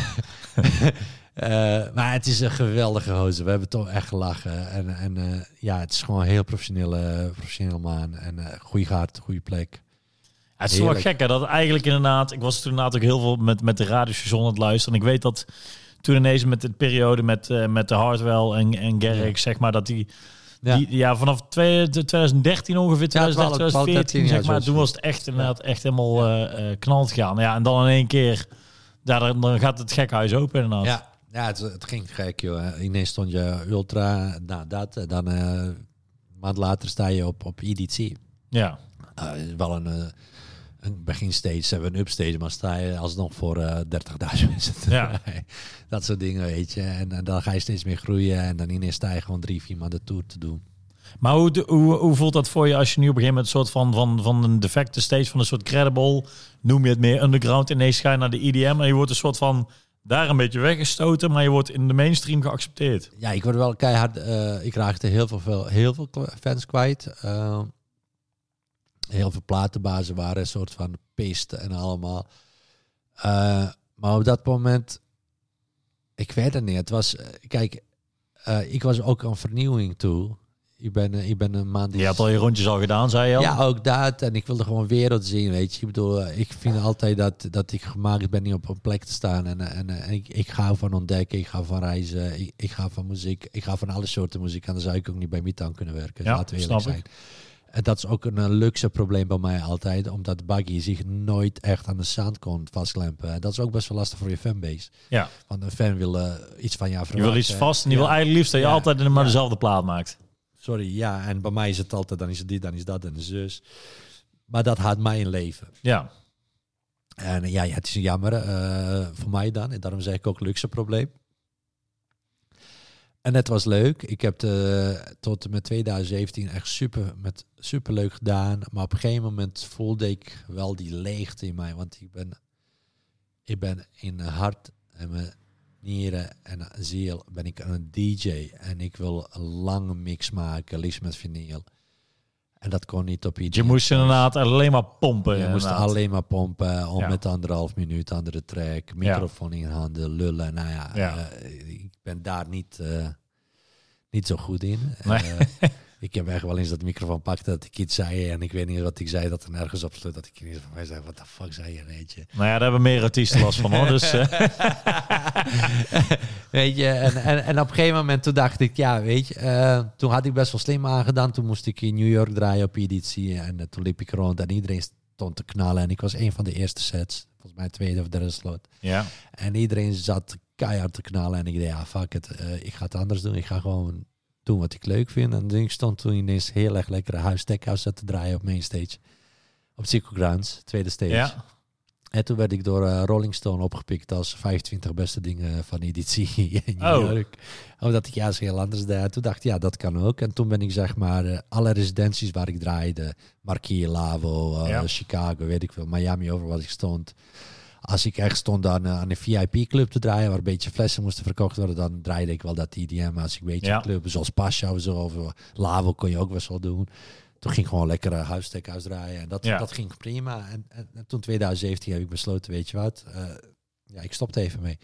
Uh, [LAUGHS] maar het is een geweldige hoze. We hebben toch echt gelachen. En, en uh, ja, het is gewoon een heel professionele, professioneel man. En uh, goede gaart, goede plek.
Het is wel gek hè, dat eigenlijk inderdaad... Ik was toen inderdaad ook heel veel met, met de radiostation aan het luisteren. En ik weet dat toen ineens met de periode met, met de Hardwell en, en Gerrit, ja. zeg maar, dat die... Ja. Die, ja, vanaf 2013 ongeveer, 2013, 2014, zeg maar. Toen was het echt inderdaad echt helemaal knald gaan. Ja, en dan in één keer, ja, dan, dan gaat het gekhuis open inderdaad.
Ja, ja, het, het, ging gek, joh. Ineens stond je ultra, nou dat, dan uh, een maand later sta je op, op EDC.
Ja.
Uh, wel een, uh, een beginstage, hebben een upstage, maar sta je alsnog voor uh, 30.000 mensen.
Ja. [LAUGHS]
dat soort dingen, weet je. En, en, dan ga je steeds meer groeien en dan ineens sta je gewoon drie, vier maanden tour te doen.
Maar hoe, hoe, hoe voelt dat voor je als je nu op een gegeven moment een soort van, van, van een defecte stage, van een soort credible, noem je het meer underground, ineens ga je naar de EDM en je wordt een soort van daar een beetje weggestoten, maar je wordt in de mainstream geaccepteerd.
Ja, ik word wel keihard. Uh, ik raakte heel veel, veel, heel veel fans kwijt. Uh, heel veel platenbazen waren een soort van pist en allemaal. Uh, maar op dat moment, ik weet het niet. Het was, kijk, ik was ook een vernieuwing toe. Ik ben, ik ben een man die...
Je hebt al je rondjes al gedaan, zei je al?
Ja, ook dat. En ik wilde gewoon wereld zien, weet je. Ik bedoel, ik vind altijd dat, dat ik gemaakt ben niet op een plek te staan. En, en, en ik, ik ga van ontdekken, ik ga van reizen, ik, ik ga van muziek. Ik ga van alle soorten muziek. En dan zou ik ook niet bij Mitan kunnen werken,
ja,
laten we eerlijk zijn. Dat is ook een luxe probleem bij mij altijd, omdat Buggy zich nooit echt aan de sound kon vastklempen. En dat is ook best wel lastig voor je fanbase.
Ja.
Want een fan wil uh, iets van jou
verwachten. Je wil iets vast en die wil eigenlijk liefst dat je altijd maar dezelfde plaat maakt.
Sorry, ja. En bij mij is het altijd, dan is het dit, dan is dat en de zus. Maar dat had mij een leven.
Ja.
En ja, het is jammer uh, voor mij dan. En daarom zeg ik ook luxe probleem. En het was leuk. Ik heb de, tot en met 2017 echt super, met, super leuk gedaan. Maar op een gegeven moment voelde ik wel die leegte in mij. Want ik ben, ik ben in hart en mijn nieren en ziel ben ik een DJ en ik wil een lange mix maken, liefst met vinyl. En dat kon niet op IDM.
Je moest inderdaad alleen maar pompen.
Je moest alleen maar pompen, om
Ja.
met anderhalf minuut, andere track, microfoon in handen, lullen. Nou ja, eh, ik ben daar niet, eh, niet zo goed in.
Nee.
Ik heb echt wel eens dat microfoon pakte, dat ik iets zei en ik weet niet wat ik zei, dat er nergens op stond. Dat ik niet van mij zei, wat de fuck zei je, weet je.
Nou ja, daar hebben meer artiesten last van hoor. Dus, eh, [LAUGHS]
weet je, en, en, en op een gegeven moment toen dacht ik, ja, weet je, eh, toen had ik best wel slim aangedaan. Toen moest ik in New York draaien op editie en eh, toen liep ik rond en iedereen stond te knallen. En ik was een van de eerste sets, volgens mij tweede of derde slot.
ja.
En iedereen zat keihard te knallen en ik dacht, ja, fuck het, ik ga het anders doen. Ik ga gewoon doen wat ik leuk vind. En ik stond toen ineens heel erg lekkere huis tech house te draaien op mainstage. Op Circle Grounds, tweede stage.
ja.
En toen werd ik door eh, Rolling Stone opgepikt als 25 beste dingen van editie [LAUGHS] in New
Oh.
York. Omdat ik juist heel anders deed. Toen dacht ik, ja, dat kan ook. En toen ben ik zeg maar eh, alle residenties waar ik draaide, Marquis, Lavo, eh,
Ja.
Chicago, weet ik veel, Miami over wat ik stond. Als ik echt stond aan, eh, aan een VIP-club te draaien, waar een beetje flessen moesten verkocht worden, dan draaide ik wel dat IDM. Als ik een beetje
Ja.
clubs zoals Pasha of zo, of eh, Lavo kon je ook wel doen. Toen ging ik gewoon lekker uh, huissteakhuis draaien. En dat,
Ja.
dat ging prima. En, en, en toen 2017 heb ik besloten, weet je wat, ja, ik stopte even mee.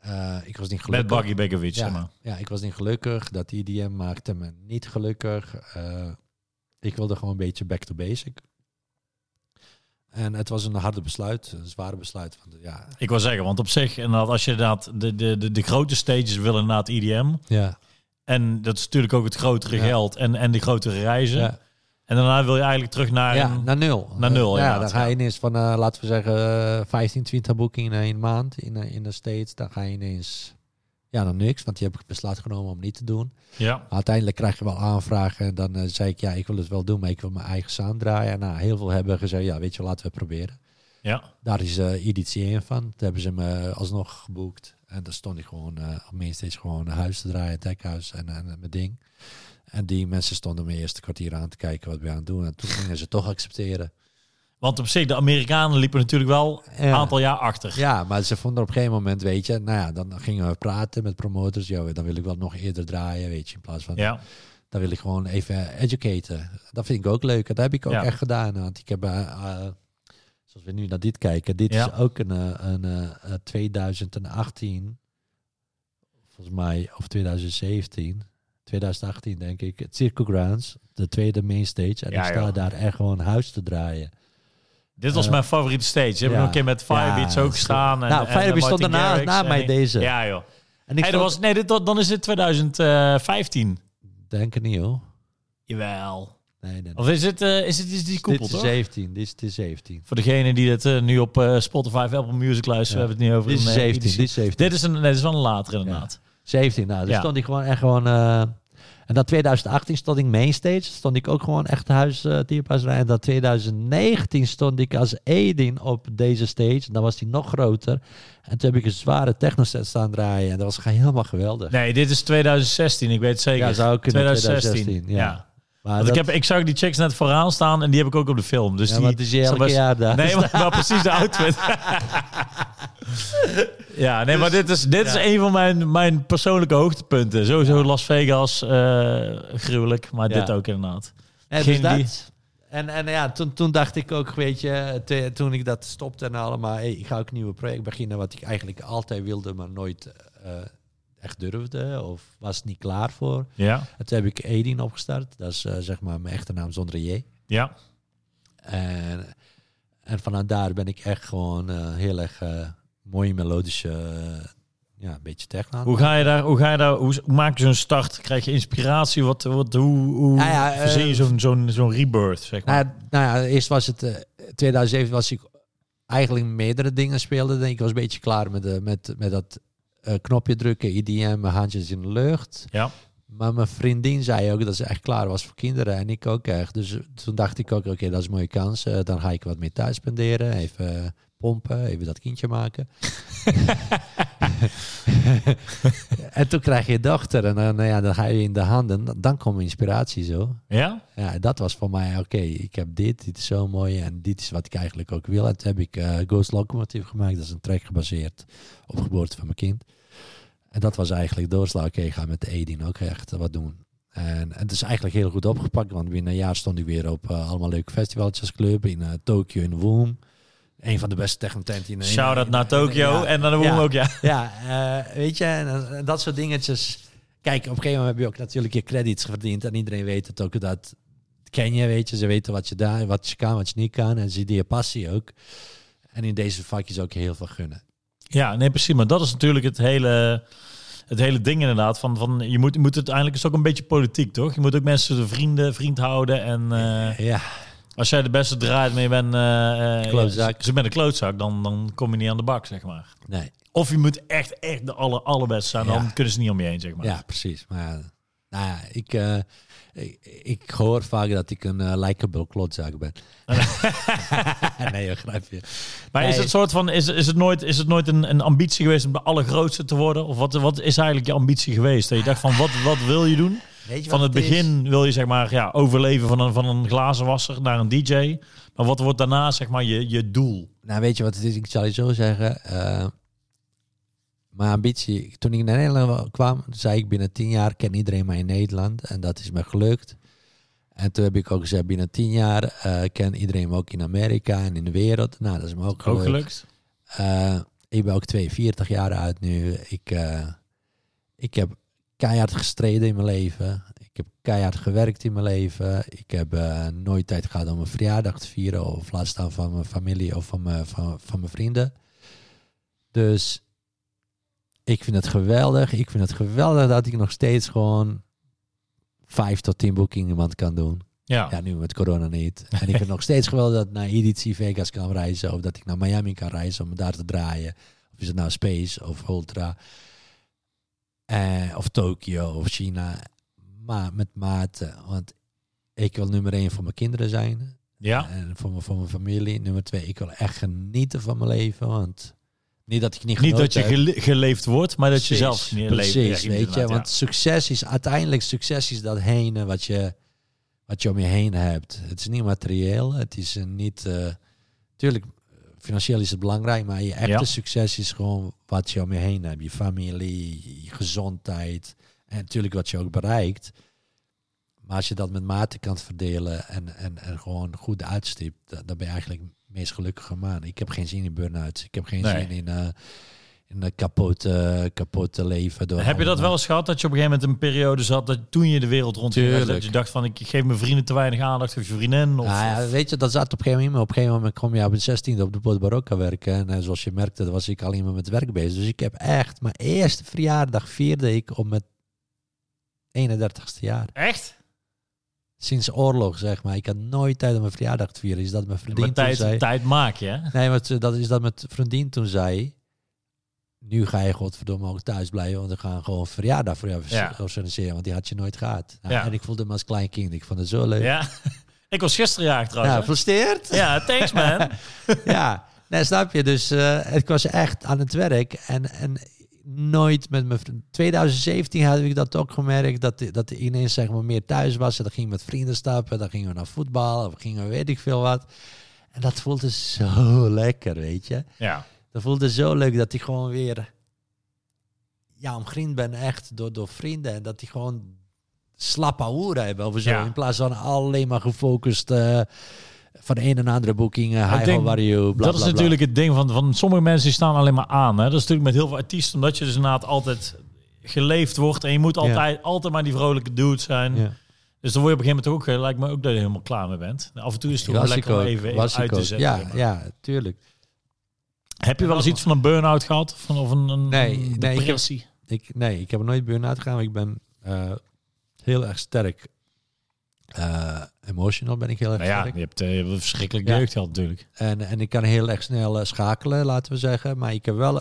Eh, ik was niet
Met
gelukkig.
Baggy Begovic. zeg maar.
Ja, ja, ik was niet gelukkig. Dat IDM maakte me niet gelukkig. Ik wilde gewoon een beetje back to basic. En het was een harde besluit, een zware besluit. Want ja,
Ik wil zeggen, want op zich, inderdaad, als je inderdaad de, de, de, de grote stages wil inderdaad IDM.
ja,
En dat is natuurlijk ook het grotere
Ja.
geld en, en de grotere reizen.
ja,
En daarna wil je eigenlijk terug naar
ja,
een...
naar nul.
naar nul,
ja, dan ga je ineens van, eh, laten we zeggen, eh, 15, 20 boekingen in een maand in, eh, in de States. Dan ga je ineens, ja, dan niks, want die heb ik besluit genomen om niet te doen.
Ja,
Uiteindelijk krijg je wel aanvragen. En dan eh, zei ik, ja, ik wil het wel doen, maar ik wil mijn eigen sound draaien. Nou, heel veel hebben gezegd, ja, weet je, laten we het proberen.
ja.
Daar is eh editie 1 van. Toen hebben ze me alsnog geboekt. En daar stond ik gewoon eh op mainstage gewoon een huis te draaien, techhuis en, en, mijn ding. En die mensen stonden me eerst een kwartier aan te kijken wat we aan het doen. En toen gingen ze toch accepteren.
Want op zich, de Amerikanen liepen natuurlijk wel een
Ja.
aantal jaar achter.
Ja, maar ze vonden op een gegeven moment, weet je, nou ja, dan gingen we praten met promotors. Ja, dan wil ik wel nog eerder draaien, weet je, in plaats van,
Ja,
dan wil ik gewoon even educaten. Dat vind ik ook leuk. En dat heb ik ook
Ja.
echt gedaan. Want ik heb, eh, eh, zoals we nu naar dit kijken, dit
Ja.
is ook een, eh, een, eh, eh, 2018, volgens mij, of 2017, 2018 denk ik, het Circle Grounds, de tweede mainstage. En
Ja,
ik sta
joh.
daar echt gewoon huis te draaien.
Dit was
Eh,
mijn favoriete stage. Je hebt nog een keer met Firebeats ook gestaan. En,
Nou, Firebeats
eh,
stond daarna- na mij deze.
Ja, joh.
En ik
Hey, dat was, nee, dit, dan is het 2015.
denk ik niet hoor.
Jawel.
Nee, nee, nee.
Of is het, eh, is het is die koepel,
dit is
toch?
17, dit is de 17.
Voor degene die het eh, nu op eh, Spotify of Apple Music luisteren,
Ja.
hebben we het niet over
Dit is
een, eh,
17,
editie.
dit is 17.
Dit is een, nee, dit is wel een later inderdaad.
17, nou, dus
Ja.
stond ik gewoon echt gewoon... en dan 2018 stond ik mainstage, stond ik ook gewoon echt huis uh. En dan 2019 stond ik als Edin op deze stage. Dan was die nog groter. En toen heb ik een zware technoset staan draaien. En dat was helemaal geweldig.
Nee, dit is 2016, ik weet het zeker.
Ja, zou kunnen,
2016.
2016,
ja.
ja. Maar
Want
dat,
ik, heb, ik zag die chicks net vooraan staan en die heb ik ook op de film. Dus
ja,
die,
maar het is je elke
was-
jaar daar.
Nee, maar, maar precies de outfit. [LAUGHS] ja, nee, maar dit is, dit is een van mijn, mijn persoonlijke hoogtepunten. Sowieso Las Vegas, eh, gruwelijk, maar dit ook inderdaad.
En,
Geen
dus
die-
dat. en, en ja, toen, toen dacht ik ook, weet je, te- toen ik dat stopte en allemaal, hey, ik ga ook een nieuwe project beginnen, wat ik eigenlijk altijd wilde, maar nooit eh, echt durfde of was niet klaar voor.
Ja,
En toen heb ik Edin opgestart, dat is eh, zeg maar mijn echte naam zonder J.
ja.
En, en vanuit daar ben ik echt gewoon eh, heel erg eh, mooie melodische, ja, een beetje techno.
Hoe ga je daar, hoe ga je daar, hoe, maak je zo'n start? Krijg je inspiratie? Wat, wat, hoe, hoe
Nou ja,
verzin je zo'n, zo'n, zo'n rebirth, zeg maar?
Nou, ja, nou ja, eerst was het eh 2007 was ik eigenlijk meerdere dingen speelde. Denk ik was een beetje klaar met, de, met, met dat eh, knopje drukken, IDM, mijn handjes in de lucht.
ja,
Maar mijn vriendin zei ook dat ze echt klaar was voor kinderen en ik ook echt. Dus toen dacht ik ook, oké, dat is een mooie kans. Eh, dan ga ik wat meer thuis spenderen, even eh, pompen, even dat kindje maken. [LAUGHS] [LAUGHS] en toen krijg je dochter en dan, nou ja, dan ga je in de handen. Dan komt inspiratie zo.
ja?
Ja, dat was voor mij, oké, ik heb dit, dit is zo mooi en dit is wat ik eigenlijk ook wil. En toen heb ik eh, Ghost Locomotive gemaakt, dat is een track gebaseerd op geboorte van mijn kind. En dat was eigenlijk doorslag, oké, ik ga met de Edin ook echt wat doen. En, het is eigenlijk heel goed opgepakt, want binnen een jaar stond ik weer op uh, allemaal leuke festivaltjes club in uh, Tokio in Woom. Een van de beste technotenten in
Shout-out naar Tokio en dan de Woom ook, ja.
Ja, uh, weet je, en, dat soort dingetjes. Kijk, op een gegeven moment heb je ook natuurlijk je credits verdiend en iedereen weet het ook dat ken je, weet je. Ze weten wat je daar, wat je kan, wat je niet kan en ze die je passie ook. En in deze vakjes ook heel veel gunnen.
Ja, nee, precies. Maar dat is natuurlijk het hele het hele ding inderdaad. Van, van, je, moet, je moet het uiteindelijk is ook een beetje politiek, toch? Je moet ook mensen de vrienden, vriend houden. En uh,
ja.
Als jij de beste draait, maar je bent uh,
klootzak.
ze bent een klootzak, dan, dan kom je niet aan de bak, zeg maar.
Nee.
Of je moet echt, echt de aller, allerbeste zijn, dan kunnen ze niet om je heen, zeg maar.
Ja, precies. Maar nou ja, ik, uh, ik, hoor vaak dat ik een uh, likable klotzak ben. [LAUGHS] nee, je.
Maar is het soort van, is, is het nooit, is het nooit een, een ambitie geweest om de allergrootste te worden? Of wat, wat is eigenlijk je ambitie geweest? Dat je dacht van, wat, wat wil je doen?
Weet je
van het,
het
begin wil je zeg maar ja, overleven van een, van een glazenwasser naar een DJ. Maar wat wordt daarna zeg maar je, je doel?
Nou, weet je wat het is? Ik zal je zo zeggen. Uh, mijn ambitie, toen ik naar Nederland kwam, zei ik binnen tien jaar ken iedereen mij in Nederland. En dat is me gelukt. En toen heb ik ook gezegd, binnen tien jaar uh, ken iedereen me ook in Amerika en in de wereld. Nou, dat is me ook gelukt.
Ook gelukt.
Uh, ik ben ook 42 jaar uit nu. Ik, uh, ik heb keihard gestreden in mijn leven. Ik heb keihard gewerkt in mijn leven. Ik heb nooit tijd gehad om een verjaardag te vieren. Of laat staan van mijn familie of van mijn, van, van mijn vrienden. Dus ik vind het geweldig. Ik vind het geweldig dat ik nog steeds gewoon vijf tot tien boekingen iemand kan doen.
Ja.
ja, nu met corona niet. En ik vind het nog steeds geweldig dat ik naar EDC Vegas kan reizen. Of dat ik naar Miami kan reizen om daar te draaien. Of is het nou Space of Ultra. Eh, of Tokio of China. Maar met mate. Want ik wil nummer één voor mijn kinderen zijn.
Ja.
En voor mijn, voor mijn familie. Nummer twee, ik wil echt genieten van mijn leven. Want niet dat ik niet
Niet dat je gele geleefd wordt, maar dat je zelf niet
leeft. Precies, weet je. Want succes is uiteindelijk succes is datgene wat je, wat je om je heen hebt. Het is niet materieel. Het is niet... Uh, tuurlijk, financieel is het belangrijk, maar je echte succes is gewoon wat je om je heen hebt. Je familie, je gezondheid en natuurlijk wat je ook bereikt. Maar als je dat met mate kan verdelen en, en, en gewoon goed uitstipt, dan ben je eigenlijk meest gelukkige man. Ik heb geen zin in burn-outs. Ik heb geen zin in, uh, in een kapotte, kapotte leven. Door
heb je dat wel eens gehad, dat je op een gegeven moment een periode zat, dat toen je de wereld rond dat je dacht van, ik geef mijn vrienden te weinig aandacht, of je vriendin? Of,
nou ja, weet je, dat zat op een gegeven moment. Op een gegeven moment kom je op een 16 op de Bot Barocca werken. En uh, zoals je merkte, was ik alleen maar met werk bezig. Dus ik heb echt, mijn eerste verjaardag vierde ik op met 31ste jaar.
Echt?
sinds oorlog, zeg maar. Ik had nooit tijd om mijn verjaardag te vieren. Is dat mijn vriendin
ja, tijd,
zei...
tijd maak je,
Nee, maar dat is dat met vriendin toen zei... Nu ga je godverdomme ook thuis blijven, want we gaan gewoon verjaardag voor jou ja. organiseren, want die had je nooit gehad. Nou, ja. En ik voelde me als klein kind. Ik vond het zo leuk.
Ja. [LAUGHS] Ik was gisteren jaag trouwens.
Ja.
Ja, thanks man. [LAUGHS]
ja, nee, snap je. Dus uh, ik was echt aan het werk. En, en nooit met mijn 2017 had ik dat ook gemerkt dat dat ineens zeg maar meer thuis was en dan ging met vrienden stappen dan gingen we naar voetbal of gingen we weet ik veel wat en dat voelde zo lekker weet je
ja
dat voelde zo leuk dat ik gewoon weer ja omringd ben echt door door vrienden en dat die gewoon slappe hoeren hebben of zo in plaats van alleen maar gefocust uh, van een en andere boeking, uh, high denk, you, bla,
Dat is natuurlijk het ding van, van sommige mensen die staan alleen maar aan. Hè? Dat is natuurlijk met heel veel artiesten, omdat je dus inderdaad altijd geleefd wordt en je moet altijd, altijd maar die vrolijke dude zijn.
Ja.
Dus dan word je op een gegeven moment ook, eh, lijkt me ook dat je helemaal klaar mee bent. Af en toe is het toch lekker om even, even uit te zetten.
Ja, ja, tuurlijk.
Heb je wel eens iets van een burn-out gehad? Van, of een, een
nee,
depressie?
Nee ik, heb, ik, nee, ik heb nooit burn-out gegaan. Ik ben uh, heel erg sterk uh, emotional ben ik heel erg
nou ja,
sterk.
Je hebt, uh, je hebt een verschrikkelijk ja. jeugd gehad natuurlijk.
En, en ik kan heel erg snel schakelen, laten we zeggen. Maar ik heb wel...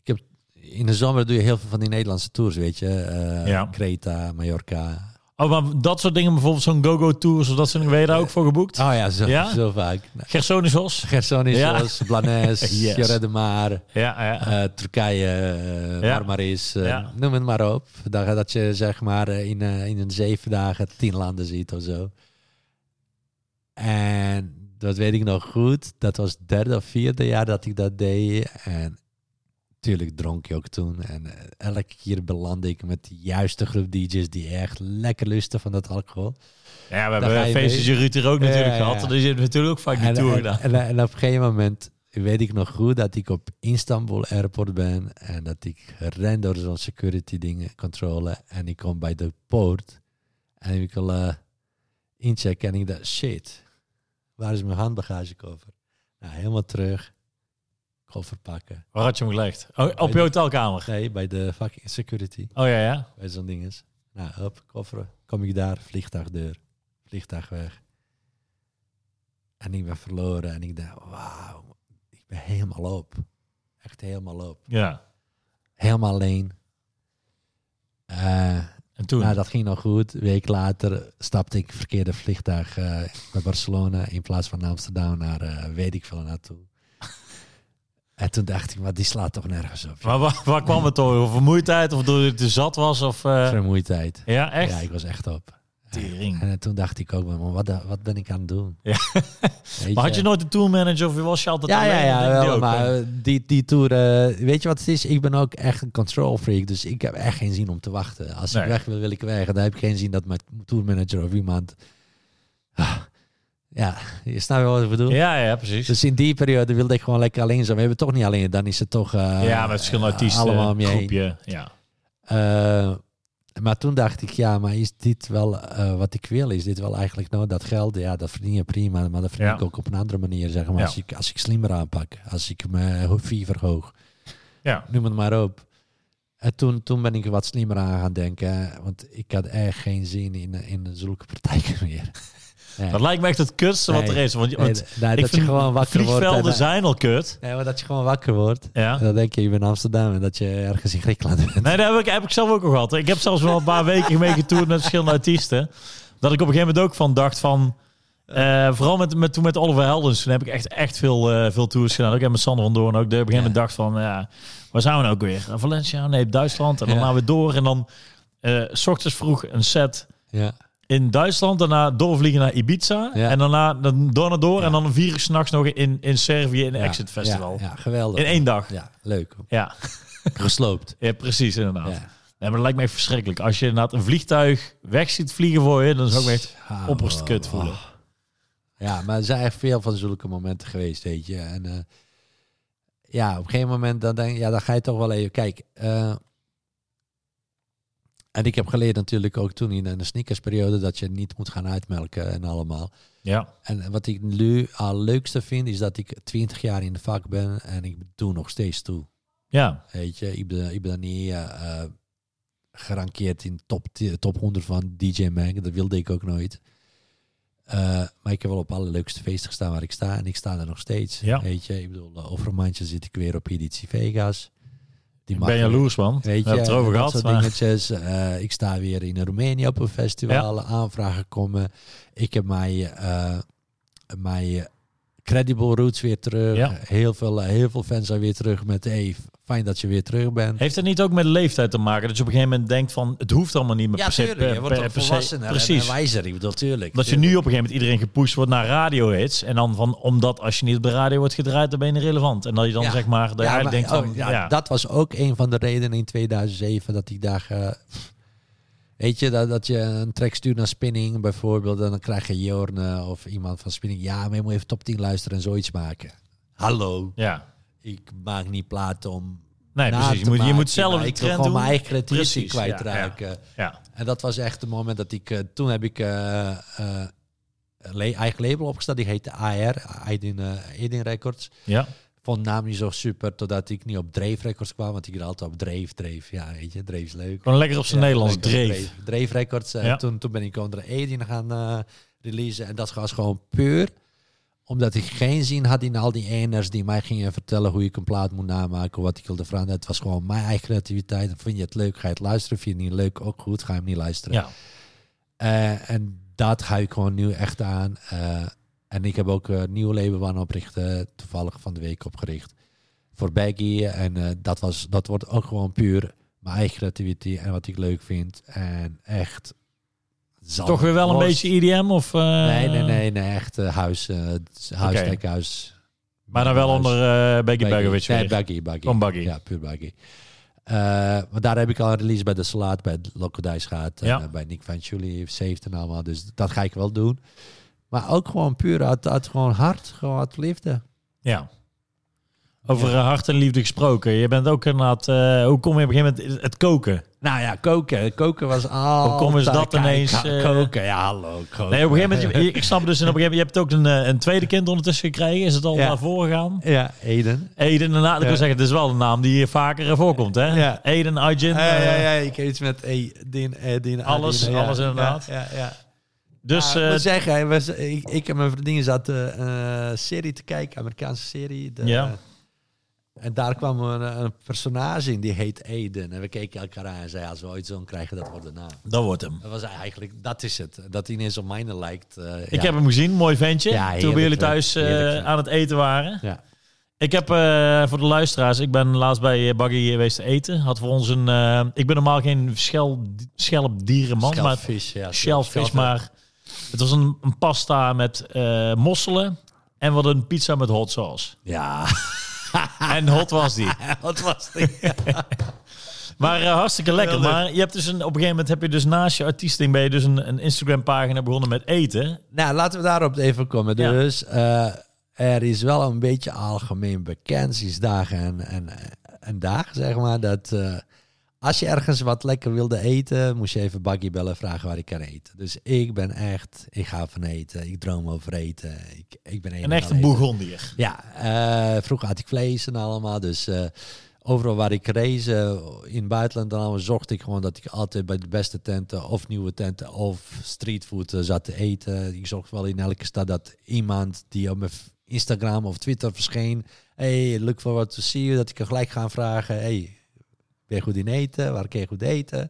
ik heb, in de zomer doe je heel veel van die Nederlandse tours, weet je.
ja.
Creta, Mallorca,
Oh, maar dat soort dingen, bijvoorbeeld zo'n go-go tours of dat soort dingen, ben je daar ook voor geboekt?
Oh ja, zo,
ja?
zo vaak.
Gersonisos?
Gersonisos, ja. Blanes, [LAUGHS] yes. Jorre de Mar,
ja, ja.
Uh, Turkije, uh. Marmaris, uh, ja. noem het maar op. Dat, dat je zeg maar in, in een zeven dagen tien landen ziet of zo. En dat weet ik nog goed. Dat was het derde of vierde jaar dat ik dat deed. En tuurlijk dronk je ook toen. En eh, elke keer belandde ik met de juiste groep DJ's die echt lekker lusten van dat alcohol.
Ja, we hebben
je
feestjes in Ruud er ook natuurlijk gehad. Dus je hebt natuurlijk ook vaak die
En,
tour
en,
gedaan.
en, en op een gegeven moment weet ik nog goed dat ik op Istanbul Airport ben en dat ik ren door zo'n security dingen, controle en ik kom bij de poort en ik wil eh, inchecken en ik dacht, shit, waar is mijn handbagagekoffer? Nou, helemaal terug, koffer pakken.
Waar had je hem gelegd? Oh, op je hotelkamer?
Nee, bij de fucking security,
Oh ja, ja.
bij zo'n dinges. Nou, hop, koffer, kom ik daar, vliegtuigdeur, vliegtuig weg. En ik ben verloren en ik dacht, wauw, ik ben helemaal op. Echt helemaal op.
Ja.
Helemaal alleen. Eh,
En toen?
nou, dat ging nog goed. Een week later stapte ik verkeerde vliegtuig naar Barcelona in plaats van Amsterdam naar eh, weet ik veel naartoe. En toen dacht ik, maar die slaat toch nergens op.
maar waar, waar kwam het door? Vermoeidheid of doordat je te zat was? Of, eh,
Vermoeidheid.
ja, echt?
Ja, ik was echt op.
Tering.
En, toen dacht ik ook, maar wat, wat ben ik aan het doen?
Ja. Maar had je nooit een tourmanager of was je altijd
Ja, ja,
alleen?
ja,
die
wel,
ook,
maar
hè?
eh, die, die tour, eh, weet je wat het is? Ik ben ook echt een control freak, dus ik heb echt geen zin om te wachten. Als
Nee.
ik weg wil, wil ik weg. Dan heb ik geen zin dat mijn tourmanager of iemand... Ah, ja, je snapt wel wat ik bedoel?
Ja, ja, precies.
Dus in die periode wilde ik gewoon lekker alleen zijn. We hebben toch niet alleen, dan is het toch... eh,
ja, met verschillende
eh,
artiesten,
Allemaal om je heen.
groepje. Ja.
Eh, maar toen dacht ik, ja, maar is dit wel wat ik wil? Is dit wel eigenlijk nou dat geld? Ja, dat verdien je prima, maar dat verdien
Ja.
ik ook op een andere manier, zeg maar.
Ja.
Als, ik, als ik slimmer aanpak, als ik mijn fee verhoog,
ja.
noem het maar op. En toen, toen ben ik wat slimmer aan gaan denken, want ik had echt geen zin in, in zulke praktijken [LAUGHS] meer. Nee.
Dat lijkt me echt het kutste wat er is. Want, want
nee, dat je gewoon wakker wordt.
vliegvelden
en-
zijn al kut.
Nee, maar dat je gewoon wakker wordt.
Ja.
En dan denk je, je bent in Amsterdam en dat je ergens in Griekenland bent.
Nee, dat heb ik, heb ik zelf ook al gehad. Ik heb zelfs wel een paar weken mee getoerd met verschillende artiesten. Dat ik op een gegeven moment ook van dacht van... eh, vooral met, met, toen met Oliver Heldens. Toen heb ik echt, echt veel, eh, veel tours gedaan. Ook met Sander van Doorn ook. Een gegeven moment dacht van... Ja, waar zijn we nou ook weer? Valencia? Nee, Duitsland. En dan
Ja.
gaan we door. En dan... eh, s ochtends vroeg een set
Ja,
in Duitsland. Daarna doorvliegen naar Ibiza.
Ja.
En daarna dan door naar door.
Ja.
En dan vier uur s'nachts nog in, in Servië in de
ja,
Exit Festival.
Ja, geweldig.
In één dag.
Ja, leuk.
Ja, [LAUGHS]
Gesloopt.
ja precies inderdaad.
Ja.
Nee, maar dat lijkt me echt verschrikkelijk. Als je inderdaad een vliegtuig weg ziet vliegen voor je, dan zou ik me echt opperst kut
oh.
voelen.
Ja, maar er zijn echt veel van zulke momenten geweest, weet je. En eh, ja, op een gegeven moment dan, denk, ja, dan ga je toch wel even... Kijk, eh, en ik heb geleerd natuurlijk ook toen in de sneakersperiode... dat je niet moet gaan uitmelken en allemaal.
Ja,
En wat ik nu al leukste vind, is dat ik 20 jaar in de vak ben... en ik doe nog steeds toe.
ja,
Weet je, ik ben, ik ben niet eh, gerankeerd in top, top 100 van DJ Mag. Dat wilde ik ook nooit. Eh, maar ik heb wel op alle leukste feesten gestaan waar ik sta. En ik sta er nog steeds.
Ja.
Weet je, ik bedoel, over een maandje zit ik weer op editie Vegas. Die
ik ben jaloers man. We
Weet je,
hebben het erover
dat
gehad.
soort
Maar...
dingetjes. Eh, ik sta weer in Roemenië op een festival. Aanvragen komen. Ik heb mijn, eh mijn Credible Roots weer terug.
Ja.
Heel, veel, eh, heel veel fans zijn weer terug met... Hey, fijn dat je weer terug bent.
Heeft het niet ook met leeftijd te maken? Dat je op een gegeven moment denkt van, het hoeft allemaal niet meer
Ja,
per se.
tuurlijk. Je
per-
wordt
per-
volwassener
Precies.
en wijzer. Ik bedoel, tuurlijk.
Dat je nu op een gegeven moment iedereen gepusht wordt naar radio-hits. En dan van, omdat als je niet op de radio wordt gedraaid, dan ben je irrelevant. En dat je dan
Ja.
zeg maar, dat
Ja, maar-
denkt van,
oh, ja, Dat was ook een van de redenen in 2007 dat ik daar... eh, weet je, dat, dat je een track stuurt naar Spinning bijvoorbeeld... en dan krijg je Jorne of iemand van Spinning... ja, maar je moet even top 10 luisteren en zoiets maken. Hallo,
ja.
ik maak niet platen om...
Nee, precies. Je moet, je moet zelf de
ik wil gewoon
doen.
mijn eigen creativiteit
Precies, ja,
kwijtraken.
Ja,
En dat was echt het moment dat ik... eh, toen heb ik eh, eh, een le- eigen label opgestart. Die heette AR, Aidin, eh Aidin Records.
ja.
Vond naam niet zo super, totdat ik niet op Dreef Records kwam. Want ik had altijd op Dreef, Dreef. Ja, weet je, Dreef is leuk.
Gewoon lekker op zijn
Ja,
Nederlands dreef.
Dreef, Records.
Ja.
toen, toen ben ik onder Aidin gaan eh releasen. En dat was gewoon puur omdat ik geen zin had in al die eners die mij gingen vertellen hoe ik een plaat moet namaken, wat ik wilde veranderen. Het was gewoon mijn eigen creativiteit. Vind je het leuk, ga je het luisteren. Vind je het niet leuk, ook goed, ga je hem niet luisteren.
Ja.
Eh, en dat ga ik gewoon nu echt aan. En ik heb ook een nieuw label oprichten, toevallig van de week opgericht. Voor Baggy. En eh, dat, was, dat wordt ook gewoon puur mijn eigen creativiteit en wat ik leuk vind. En echt...
Toch weer wel een beetje IDM of... eh,
Nee, nee, nee, nee. Echt eh, huis, eh, huis,
Maar dan wel onder uh, Becky Begovic
Nee, Baggy, Baggy.
Gewoon Baggy.
Ja, puur Baggy. Uh, maar daar heb ik al een release bij de Salaat, bij Locodijs gehad.
Ja.
uh, bij Nick van Julie, Saved en allemaal. Dus dat ga ik wel doen. Maar ook gewoon puur uit, uit gewoon hart, gewoon uit liefde.
Ja. Over hart en liefde gesproken. Je bent ook inderdaad... eh hoe kom je op een gegeven moment het koken?
Nou ja, koken. Koken was al.
Hoe komen ze dat ineens, eh,
koken, ja, hallo. Koken.
Nee, op een gegeven moment... je- Ik snap dus, en op een gegeven moment... Je hebt ook een, eh, een tweede kind ondertussen gekregen. Is het al
Ja.
naar voren gegaan?
Ja, Eden.
Eden, en na, ik wil
Ja.
zeggen, het is wel een naam die hier vaker voorkomt, hè?
Ja.
Eden, Arjun.
Ja, ja, ja, ik heb iets met Edin, Edin,
Alles,
ja.
alles inderdaad.
Ja, ja, ja.
Dus
Ja, ik
eh,
moet zeggen, ik, ik en mijn vriendin zaten een eh, serie te kijken, Amerikaanse serie. De,
Ja.
En daar kwam een, een personage in, die heet Eden. En we keken elkaar aan en zeiden, als we ooit zo'n krijgen, dat wordt de naam.
dat wordt hem.
Dat was eigenlijk, dat is het. Dat hij ineens op mijne lijkt. eh,
Ik
ja.
heb hem gezien, mooi ventje.
Ja,
toen bij jullie thuis eh, aan het eten waren.
Ja.
Ik heb eh, voor de luisteraars, ik ben laatst bij eh, Baggy geweest te eten. Had voor ons een, eh, ik ben normaal geen schel, schelpdierenman, maar
Schelpvis, ja.
shellfish, maar het was een, een pasta met eh, mosselen en wat een pizza met hot sauce.
Ja, [LAUGHS]
En hot was die. [LAUGHS]
wat was die? [LAUGHS]
Maar eh, hartstikke lekker. Maar je hebt dus een, op een gegeven moment heb je dus naast je artiesting ben je dus een, een Instagram pagina begonnen met eten.
Nou, laten we daarop even komen.
Ja.
Dus eh, er is wel een beetje algemeen bekend sinds dagen en, en, en dagen, zeg maar, dat als je ergens wat lekker wilde eten, moest je even Baggy bellen vragen waar ik kan eten. Dus ik ben echt, ik ga van eten, ik droom over eten. Ik, ik ben
Een echte Bourgondier.
Ja, eh, vroeger had ik vlees en allemaal, dus... eh, Overal waar ik race eh, in het buitenland dan zocht ik gewoon dat ik altijd bij de beste tenten of nieuwe tenten of streetfood zat te eten. Ik zocht wel in elke stad dat iemand die op mijn Instagram of Twitter verscheen. Hey, look forward to see you. Dat ik er gelijk ga vragen. Hey, ben je goed in eten? Waar kun je goed eten?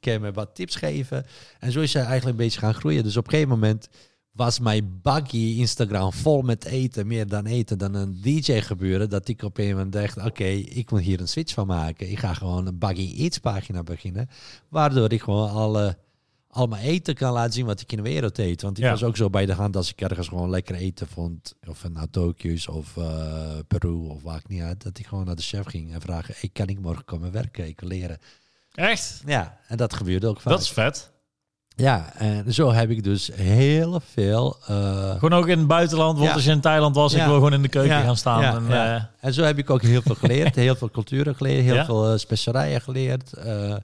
Kun je me wat tips geven? En zo is hij eigenlijk een beetje gaan groeien. Dus op een gegeven moment was mijn buggy Instagram vol met eten, meer dan eten dan een DJ gebeuren, dat ik op een moment dacht, oké, ik moet hier een switch van maken. Ik ga gewoon een buggy eats pagina beginnen, waardoor ik gewoon alle, al mijn eten kan laten zien wat ik in de wereld eet. Want ik
Ja.
was ook zo bij de hand als ik ergens gewoon lekker eten vond, of het nou Tokio's of eh, Peru of waar ik niet uit, dat ik gewoon naar de chef ging en vragen, hey, kan ik morgen komen werken? Ik wil leren.
Echt?
Ja, en dat gebeurde ook vaak.
Dat is vet.
Ja, en zo heb ik dus heel veel... eh,
Gewoon ook in het buitenland, want
Ja.
als je in Thailand was, ik wil gewoon in de keuken
Ja,
gaan staan. en, eh,
En zo heb ik ook heel veel geleerd. [LAUGHS] heel veel culturen geleerd. Heel veel eh, specerijen geleerd. eh,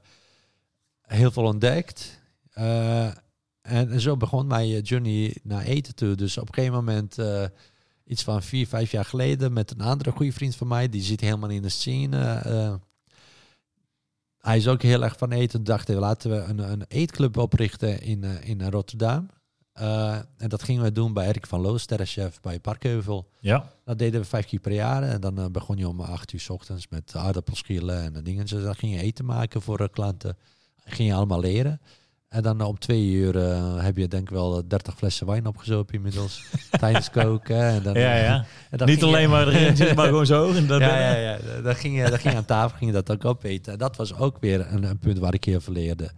heel veel ontdekt. Eh, en zo begon mijn eh, journey naar eten toe. Dus op een gegeven moment, eh, iets van vier, vijf jaar geleden, met een andere goede vriend van mij, die zit helemaal in de scene. hij is ook heel erg van eten. Dachten laten we een, een eetclub oprichten in, in Rotterdam. En dat gingen we doen bij Erik van Loos, sterrenchef bij Parkheuvel.
ja.
Dat deden we vijf keer per jaar. En dan begon je om acht uur s ochtends met aardappelschillen en dingen. Dus dan ging je eten maken voor klanten. Ging je allemaal leren. En dan eh, om twee uur eh, heb je denk ik wel eh, 30 flessen wijn opgezopen inmiddels. [LAUGHS] tijdens koken. En dan,
Ja, ja.
en dan
Niet
je-
alleen maar erin, maar gewoon zo. En dan [LAUGHS]
ja, ja, ja. Dan ging, je, dan ging je aan tafel ging je dat ook opeten. En dat was ook weer een, een punt waar ik heel veel leerde.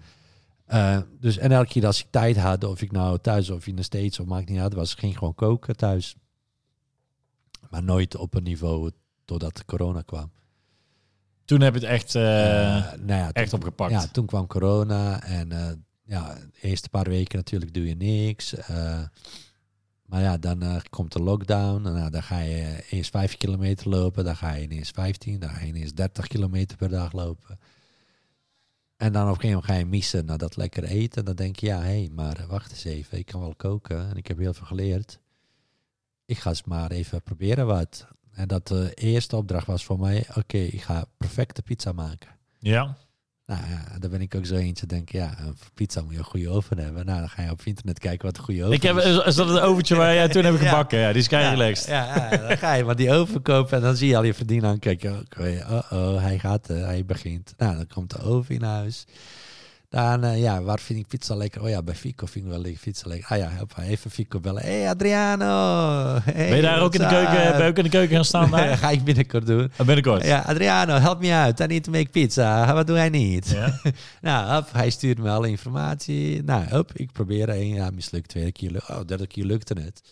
Dus en elke keer als ik tijd had, of ik nou thuis of in de States of maakt niet uit, was ging gewoon koken thuis. Maar nooit op een niveau totdat corona kwam.
Toen heb je het echt,
nou ja,
echt
toen,
opgepakt.
ja, toen kwam corona en ja, de eerste paar weken natuurlijk doe je niks. eh, maar ja, dan komt de lockdown. En, nou, dan ga je eerst vijf kilometer lopen, dan ga je ineens 15, dan ga je ineens 30 kilometer per dag lopen. En dan op een gegeven moment ga je missen naar dat lekker eten. Dan denk je, ja, hé, hey, maar wacht eens even. Ik kan wel koken en ik heb heel veel geleerd. Ik ga eens maar even proberen wat. En dat de eerste opdracht was voor mij, oké, ik ga perfecte pizza maken.
ja.
Nou ja, daar ben ik ook zo eentje. Denk ja, voor pizza moet je een goede oven hebben. Nou, dan ga je op internet kijken wat een goede oven
Ik heb,
is.
dat het overtje waar jij toen hebt [LAUGHS]
Ja.
gebakken? Ja, die is kei relaxed.
Ja, ja, dan ga je maar die oven kopen en dan zie je al je verdien aankijken. Oké, oh oh, hij gaat, eh, hij begint. Nou, dan komt de oven in huis. Dan, eh, ja, waar vind ik pizza lekker? Oh ja, bij Fico vind ik wel lekker pizza lekker. Ah ja, hoppa, even Fico bellen. hey, Adriano. Hey,
Ben je daar ook in de, keuken, ben ook in de keuken gaan staan [LAUGHS] daar?
ga ik binnenkort doen.
Oh, binnenkort.
Ja, Adriano, help me uit. I need to make pizza. Wat doe hij niet?
Ja. [LAUGHS]
Nou, hop, hij stuurt me alle informatie. Nou, hop, ik probeer één, ja, mislukt, tweede keer lukt. Oh, derde keer lukte het.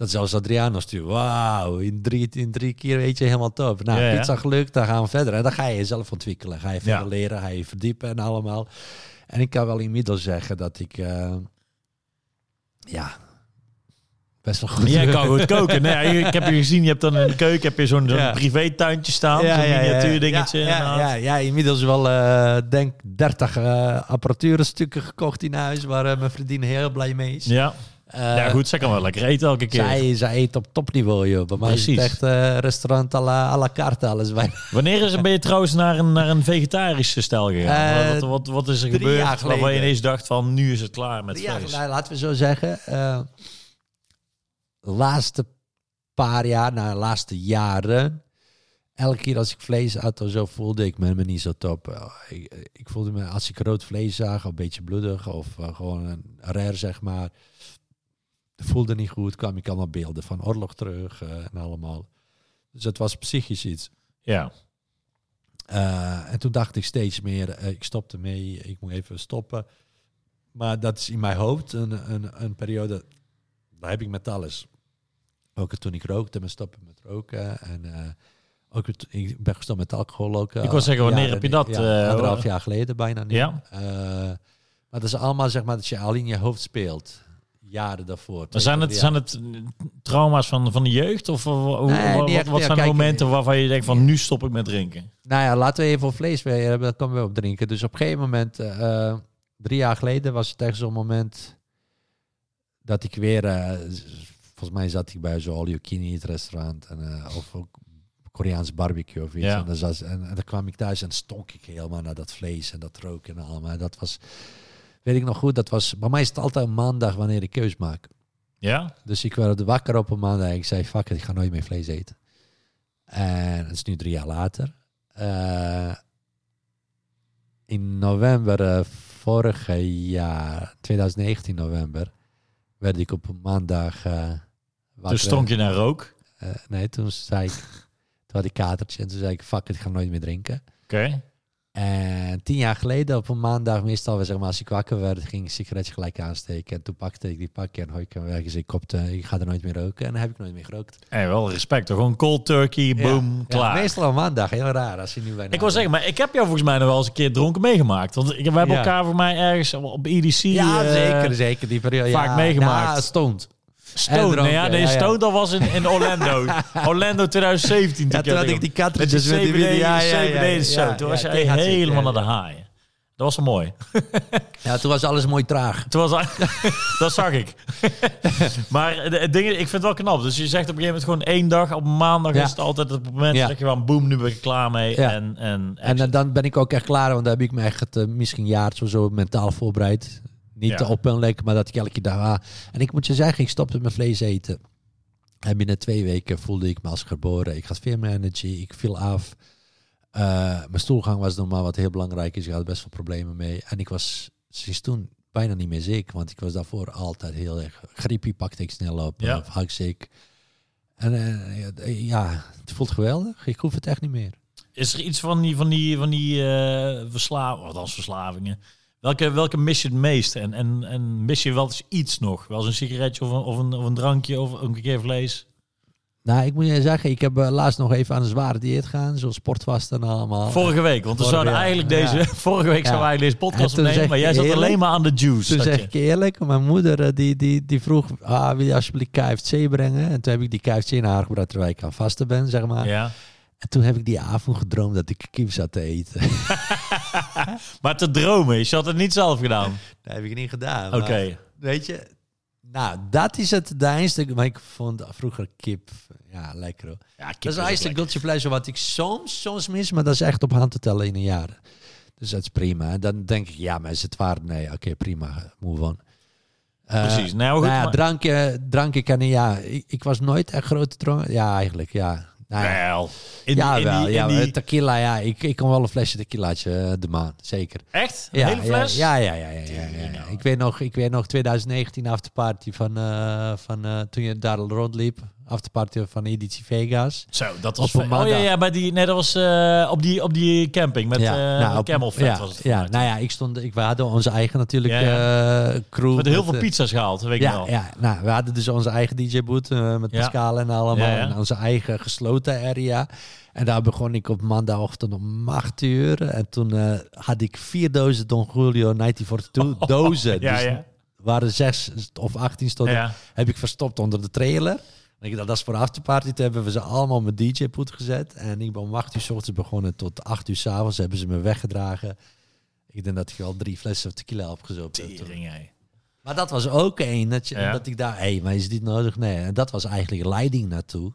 Dat zelfs Adriano stuurt. Wauw, in drie, in drie keer weet je helemaal top. Nou,
Ja, ja.
pizza gelukt, dan gaan we verder. En dan ga je jezelf ontwikkelen. Ga je verder
Ja.
leren, ga je verdiepen en allemaal. En ik kan wel inmiddels zeggen dat ik... eh, ja, best wel goed...
Jij kan [LAUGHS] goed koken. Nee, ik heb je gezien, je hebt dan in de keuken heb je zo'n zo'n
Ja.
privé-tuintje staan. zo'n miniatuur dingetje.
Ja, ja,
inderdaad.
ja, ja, inmiddels wel, eh denk 30 eh apparatuurstukken gekocht in huis, waar mijn vriendin heel blij mee is.
Ja.
Eh,
ja, goed, zij kan wel lekker eten elke keer.
Zij, zij eet op topniveau, joh. Bij mij is het
Precies.
echt eh, restaurant à la, à la carte alles bij. [LAUGHS]
Wanneer is, ben je trouwens naar een, naar een vegetarische stijl gegaan?
Eh,
wat, wat, wat is er gebeurd waarvan je ineens dacht van nu is het klaar met vlees?
nou, laten we zo zeggen. eh laatste paar jaar, nou, laatste jaren. Elke keer als ik vlees at, of zo voelde ik me, me niet zo top. Ik, ik voelde me, als ik rood vlees zag, een beetje bloedig, of gewoon een rare, zeg maar. Voelde niet goed, kwam ik allemaal beelden van oorlog terug eh, en allemaal. Dus het was psychisch iets.
Ja.
Eh, en toen dacht ik steeds meer, eh, ik stopte mee, ik moet even stoppen. Maar dat is in mijn hoofd een, een, een periode, daar heb ik met alles. Ook toen ik rookte, me stoppen met roken. En ook het- ik ben gestopt met alcohol ook.
Ik wou zeggen, wanneer heb je dat,
Ja, anderhalf jaar geleden bijna nu.
Ja.
Maar dat is allemaal zeg maar dat je al in je hoofd speelt. Jaren daarvoor.
Maar zijn het, zijn het trauma's van, van de jeugd? Of wa-
Nee,
wat,
echt.
wat
Ja,
zijn
kijk,
momenten
eh,
waarvan je denkt van nu stop ik met drinken?
Nou ja, laten we even voor vlees weer hebben. Dan komen we op drinken. Dus op een gegeven moment, eh, drie jaar geleden, was het echt zo'n moment dat ik weer, eh, volgens mij zat ik bij zo'n all you can eat restaurant en, eh, of ook Koreaans barbecue of iets.
Ja.
En, dan zat, en, en dan kwam ik thuis en stonk ik helemaal naar dat vlees en dat roken en allemaal. Dat was, weet ik nog goed, dat was, bij mij is het altijd een maandag wanneer ik keus maak.
Ja?
Dus ik werd wakker op een maandag en ik zei, fuck it, ik ga nooit meer vlees eten. En het is nu drie jaar later. Eh, in november eh, vorig jaar, 2019 november, werd ik op een maandag wakker.
Dus stonk je naar rook.
Nee, toen zei ik, [LAUGHS] toen had ik katertje en toen zei ik, fuck it, ik ga nooit meer drinken.
Oké.
En tien jaar geleden op een maandag, meestal zeg maar, als ik wakker werd, ging ik een sigaretje gelijk aansteken. En toen pakte ik die pakje en hooi ik hem weg. Dus ik, kopte, ik ga er nooit meer roken. En dan heb ik nooit meer gerookt.
Hey, wel respect. Toch? Gewoon cold turkey, boom,
Ja,
klaar.
meestal op maandag, heel raar als je nu bij
ik wil zeggen, maar ik heb jou volgens mij nog wel eens een keer dronken meegemaakt. Want we hebben
Ja.
elkaar voor mij ergens op EDC...
Ja,
eh,
zeker, zeker. Die periode.
vaak meegemaakt.
Ja, stond. Dronken,
Nee, ja, nee,
ja,
dat was in, in Orlando. [LAUGHS] Orlando 2017.
Ja,
toen
had
ik
die cartridges met die
CBD,
video. Ja, ja,
CBD zo.
ja,
Toen
ja,
was jij helemaal
ja,
naar de haaien. Dat was wel mooi. [LAUGHS]
Ja, toen was alles mooi traag.
Toen was, [LAUGHS] dat zag ik. maar de, het ding, is, ik vind het wel knap. Dus je zegt op een gegeven moment gewoon één dag. Op maandag
Ja.
is het altijd het moment
Ja.
dat je van boem, nu ben ik klaar mee.
Ja.
En, en,
En eh, dan ben ik ook echt klaar, want daar heb ik me echt eh, misschien een jaar zo, zo mentaal voorbereid. Niet
Ja.
te openlijk, maar dat ik elke dag... Ah, en ik moet je zeggen, ik stopte met vlees eten. En binnen twee weken voelde ik me als geboren. Ik had veel meer energy, ik viel af. Eh, mijn stoelgang was normaal wat heel belangrijk is. Ik had best wel problemen mee. En ik was sinds toen bijna niet meer ziek, want ik was daarvoor altijd heel erg... Griepie pakte ik snel op,
Ja.
of had ik ziek. En eh, ja, het voelt geweldig. Ik hoef het echt niet meer.
is er iets van die, van die, van die eh verslavingen, althans verslavingen. Welke, welke mis je het meest? En, en, en mis je wel eens iets nog? Wel eens een sigaretje of een, of een, of een drankje of een keer vlees?
Nou, ik moet je zeggen, ik heb eh, laatst nog even aan een zware dieet gaan, zoals sportvast en allemaal.
Vorige week, want we zouden eigenlijk deze...
ja. [LAUGHS]
Vorige week zouden we eigenlijk deze podcast opnemen, maar jij zat
eerlijk-
alleen maar aan de juice.
Toen zeg
je.
ik eerlijk, mijn moeder eh, die, die, die vroeg, ah, wil je alsjeblieft KFC brengen? En toen heb ik die KFC naar haar gebracht terwijl ik aan vasten ben, zeg maar.
Ja.
En toen heb ik die avond gedroomd dat ik kip zat te eten. [LAUGHS] [LAUGHS]
Maar te dromen, je had het niet zelf gedaan.
dat heb ik niet gedaan.
Oké.
Weet je, nou, dat is het deinste. Maar ik vond vroeger kip, ja, lekker hoor.
Ja, kip
Dat is eigenlijk guilty pleasure wat ik soms, soms mis, maar dat is echt op hand te tellen in een jaar. Dus dat is prima. En dan denk ik, ja, maar is het waar? Nee, oké, prima, move on. Eh,
Precies. Nou, goed,
nou ja,
maar-
drankje, drankje kan niet, ja. Ik, ik was nooit echt grote dronken. Ja, eigenlijk, ja. Nou, ja.
Wel. In,
ja,
in
wel.
die,
ja,
die-
tequila, ja. Ik, ik kan wel een flesje tequilaatje eh, de maan, zeker.
Echt? Een
Ja,
hele fles?
Ja, ja, ja. ja, ja,
nou.
Ik, weet nog, ik weet nog 2019 afterparty van, eh, van eh, toen je daar rondliep. Afterparty van editie Vegas.
Zo, dat was...
Op een
oh ja, ja, bij die, nee, dat was eh, op, die, op die camping met
ja,
eh
nou, op-
Camel Fat
ja,
was het.
ja, nou ja, ik stond, ik, we hadden onze eigen natuurlijk
Ja,
eh, crew.
Met heel
met,
veel pizza's gehaald, weet ik
Ja,
wel.
ja, nou, we hadden dus onze eigen DJ-boot met. Pascal en allemaal. En onze eigen gesloten area. En daar begon ik op maandagochtend om 8 uur. En toen had ik vier dozen Don Julio 1942 [LAUGHS] dozen.
Ja,
dus
ja.
waren zes of 18 stonden. Heb ik verstopt onder de trailer. Ik dacht, dat is voor afterparty. Toen hebben we ze allemaal mijn DJ-poet gezet. En ik ben om 8 uur 's ochtends begonnen tot 8 uur 's avonds. Hebben ze me weggedragen. Ik denk dat ik al drie flessen tequila opgezopen heb.
hé.
Maar dat was ook één. Dat, je,
Ja.
dat ik daar, hé, hey, maar is dit nodig? Nee. En dat was eigenlijk leiding naartoe.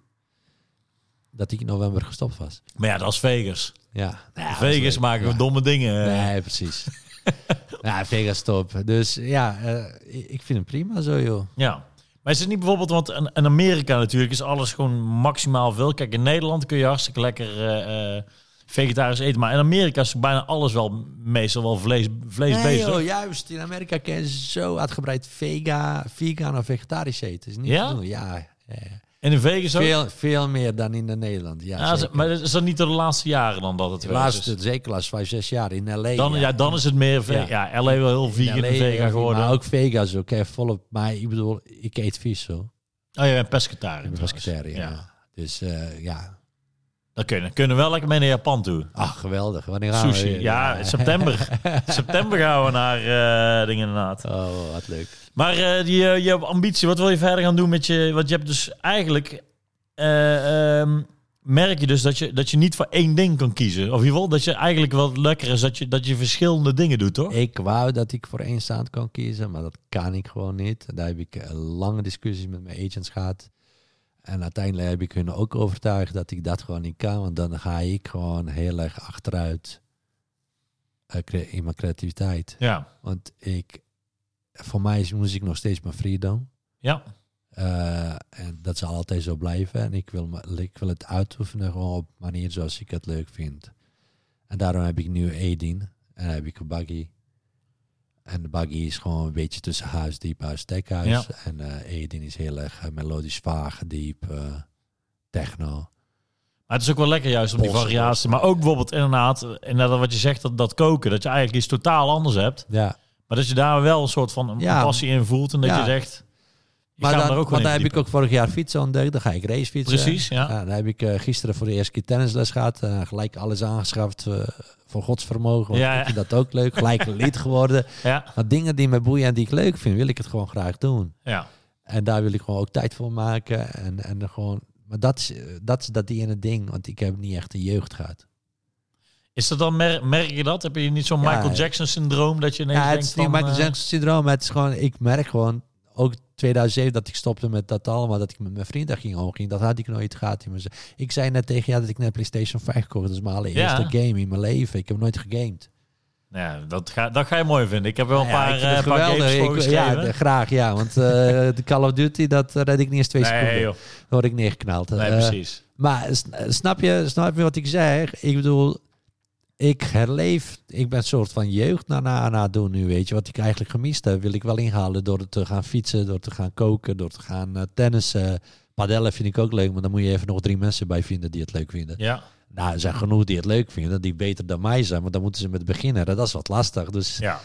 Dat ik in november gestopt was.
Maar ja, dat is Vegas.
Ja. Dat
Vegas maken we
Ja.
domme dingen.
Nee, precies. [LAUGHS] ja, Vegas top. Dus ja, eh, ik ik vind hem prima zo, joh.
Ja. Maar is het niet bijvoorbeeld, want in, Amerika natuurlijk is alles gewoon maximaal veel. Kijk, in Nederland kun je hartstikke lekker eh, eh, vegetarisch eten. Maar in Amerika is bijna alles wel meestal wel vlees, vlees
Nee,
bezig.
joh, juist. In Amerika kun je zo uitgebreid vega, vegan of vegetarisch eten. Is niet
Ja?
te doen. Ja, ja.
En in Vegas ook?
Veel, veel meer dan in Nederland. Ja,
Ja,
zeker.
maar is dat niet de laatste jaren dan dat het
de laatste,
is?
zeker laatste vijf, zes jaar in L.A.
Dan, ja. dan is het meer...
Ja.
Ja, LA wel heel vegan
In ja,
geworden.
Maar ook Vegas ook, hè, volop. Maar ik bedoel, ik eet vis zo.
Oh, je bent pescatariër. Trouwens.
pescatariër,
Ja.
Dus eh, ja,
Dan kunnen, kunnen we wel lekker mee naar Japan toe.
ach geweldig. Wanneer gaan we
Sushi.
weer?
Ja, in september. [LAUGHS] september gaan we naar eh, dingen inderdaad.
Oh, wat leuk.
Maar eh, die, eh, je ambitie, wat wil je verder gaan doen met je... Want je hebt dus eigenlijk... eh, ehm, merk je dus dat je, dat je niet voor één ding kan kiezen. Of in ieder geval dat je eigenlijk wel lekker is dat je, dat je verschillende dingen doet, toch?
Ik wou dat ik voor één staand kan kiezen, maar dat kan ik gewoon niet. Daar heb ik lange discussies met mijn agents gehad. En uiteindelijk heb ik hun ook overtuigd dat ik dat gewoon niet kan. Want dan ga ik gewoon heel erg achteruit in mijn creativiteit.
Ja.
Want ik, voor mij is muziek nog steeds mijn freedom.
Ja.
Eh, en dat zal altijd zo blijven. En ik wil, me- ik wil het uitoefenen gewoon op manier zoals ik het leuk vind. En daarom heb ik nu Edin. En heb ik een buggy. En de buggy is gewoon een beetje tussen huis, diep huis, tekhuis.
Ja.
En eh Edin is heel erg eh, melodisch vaag, diep, techno.
Maar het is ook wel lekker juist om die variatie. Maar ook bijvoorbeeld inderdaad, inderdaad wat je zegt, dat, dat koken. Dat je eigenlijk iets totaal anders hebt.
Ja,
Maar dat je daar wel een soort van een
Ja.
passie in voelt. En dat
Ja.
je zegt,
maar dan,
daar ook
want
in
heb ik ook vorig jaar fietsen ontdekt. Dan ga ik racefietsen.
Precies, ja.
dan heb ik eh, gisteren voor de eerste keer tennisles gehad. eh, gelijk alles aangeschaft eh, voor godsvermogen. Want
Ja, ja.
vind dat ook leuk. Gelijk [LAUGHS] lid geworden.
Ja,
Maar dingen die me boeien en die ik leuk vind, wil ik het gewoon graag doen.
ja.
En daar wil ik gewoon ook tijd voor maken. En, en gewoon, maar dat is, dat is dat ene ding, want ik heb niet echt de jeugd gehad.
Is dat dan, mer- merk je dat? Heb je niet zo'n Michael
ja.
Jackson syndroom? Dat je ineens
Ja, het
denkt
is niet
van...
Michael
eh,
Jackson syndroom. maar Het is gewoon, ik merk gewoon, ook 2007 dat ik stopte met dat allemaal, dat ik met mijn vrienden ging omging. Dat had ik nooit gehad in mezelf. Ik zei net tegen jou dat ik net PlayStation 5 gekocht. Dat is mijn allereerste
Ja.
game in mijn leven. Ik heb nooit gegamed.
Ja, dat ga, dat ga je mooi vinden. Ik heb wel een
Ja,
paar, eh, paar games
Ik- ja, graag ja. Want eh, de Call of Duty, dat red ik niet eens twee
nee,
seconden.
joh.
Dan word ik neergeknald.
nee, precies.
Maar snap je, snap je wat ik zeg? Ik bedoel, ik herleef, ik ben een soort van jeugd na, na, na doen nu, weet je. Wat ik eigenlijk gemist heb, wil ik wel inhalen door te gaan fietsen, door te gaan koken, door te gaan eh, tennissen. Padellen vind ik ook leuk, maar dan moet je even nog drie mensen bij vinden die het leuk vinden.
Ja.
Nou, er zijn genoeg die het leuk vinden, die beter dan mij zijn, maar dan moeten ze met beginnen. Dat is wat lastig, dus,
ja.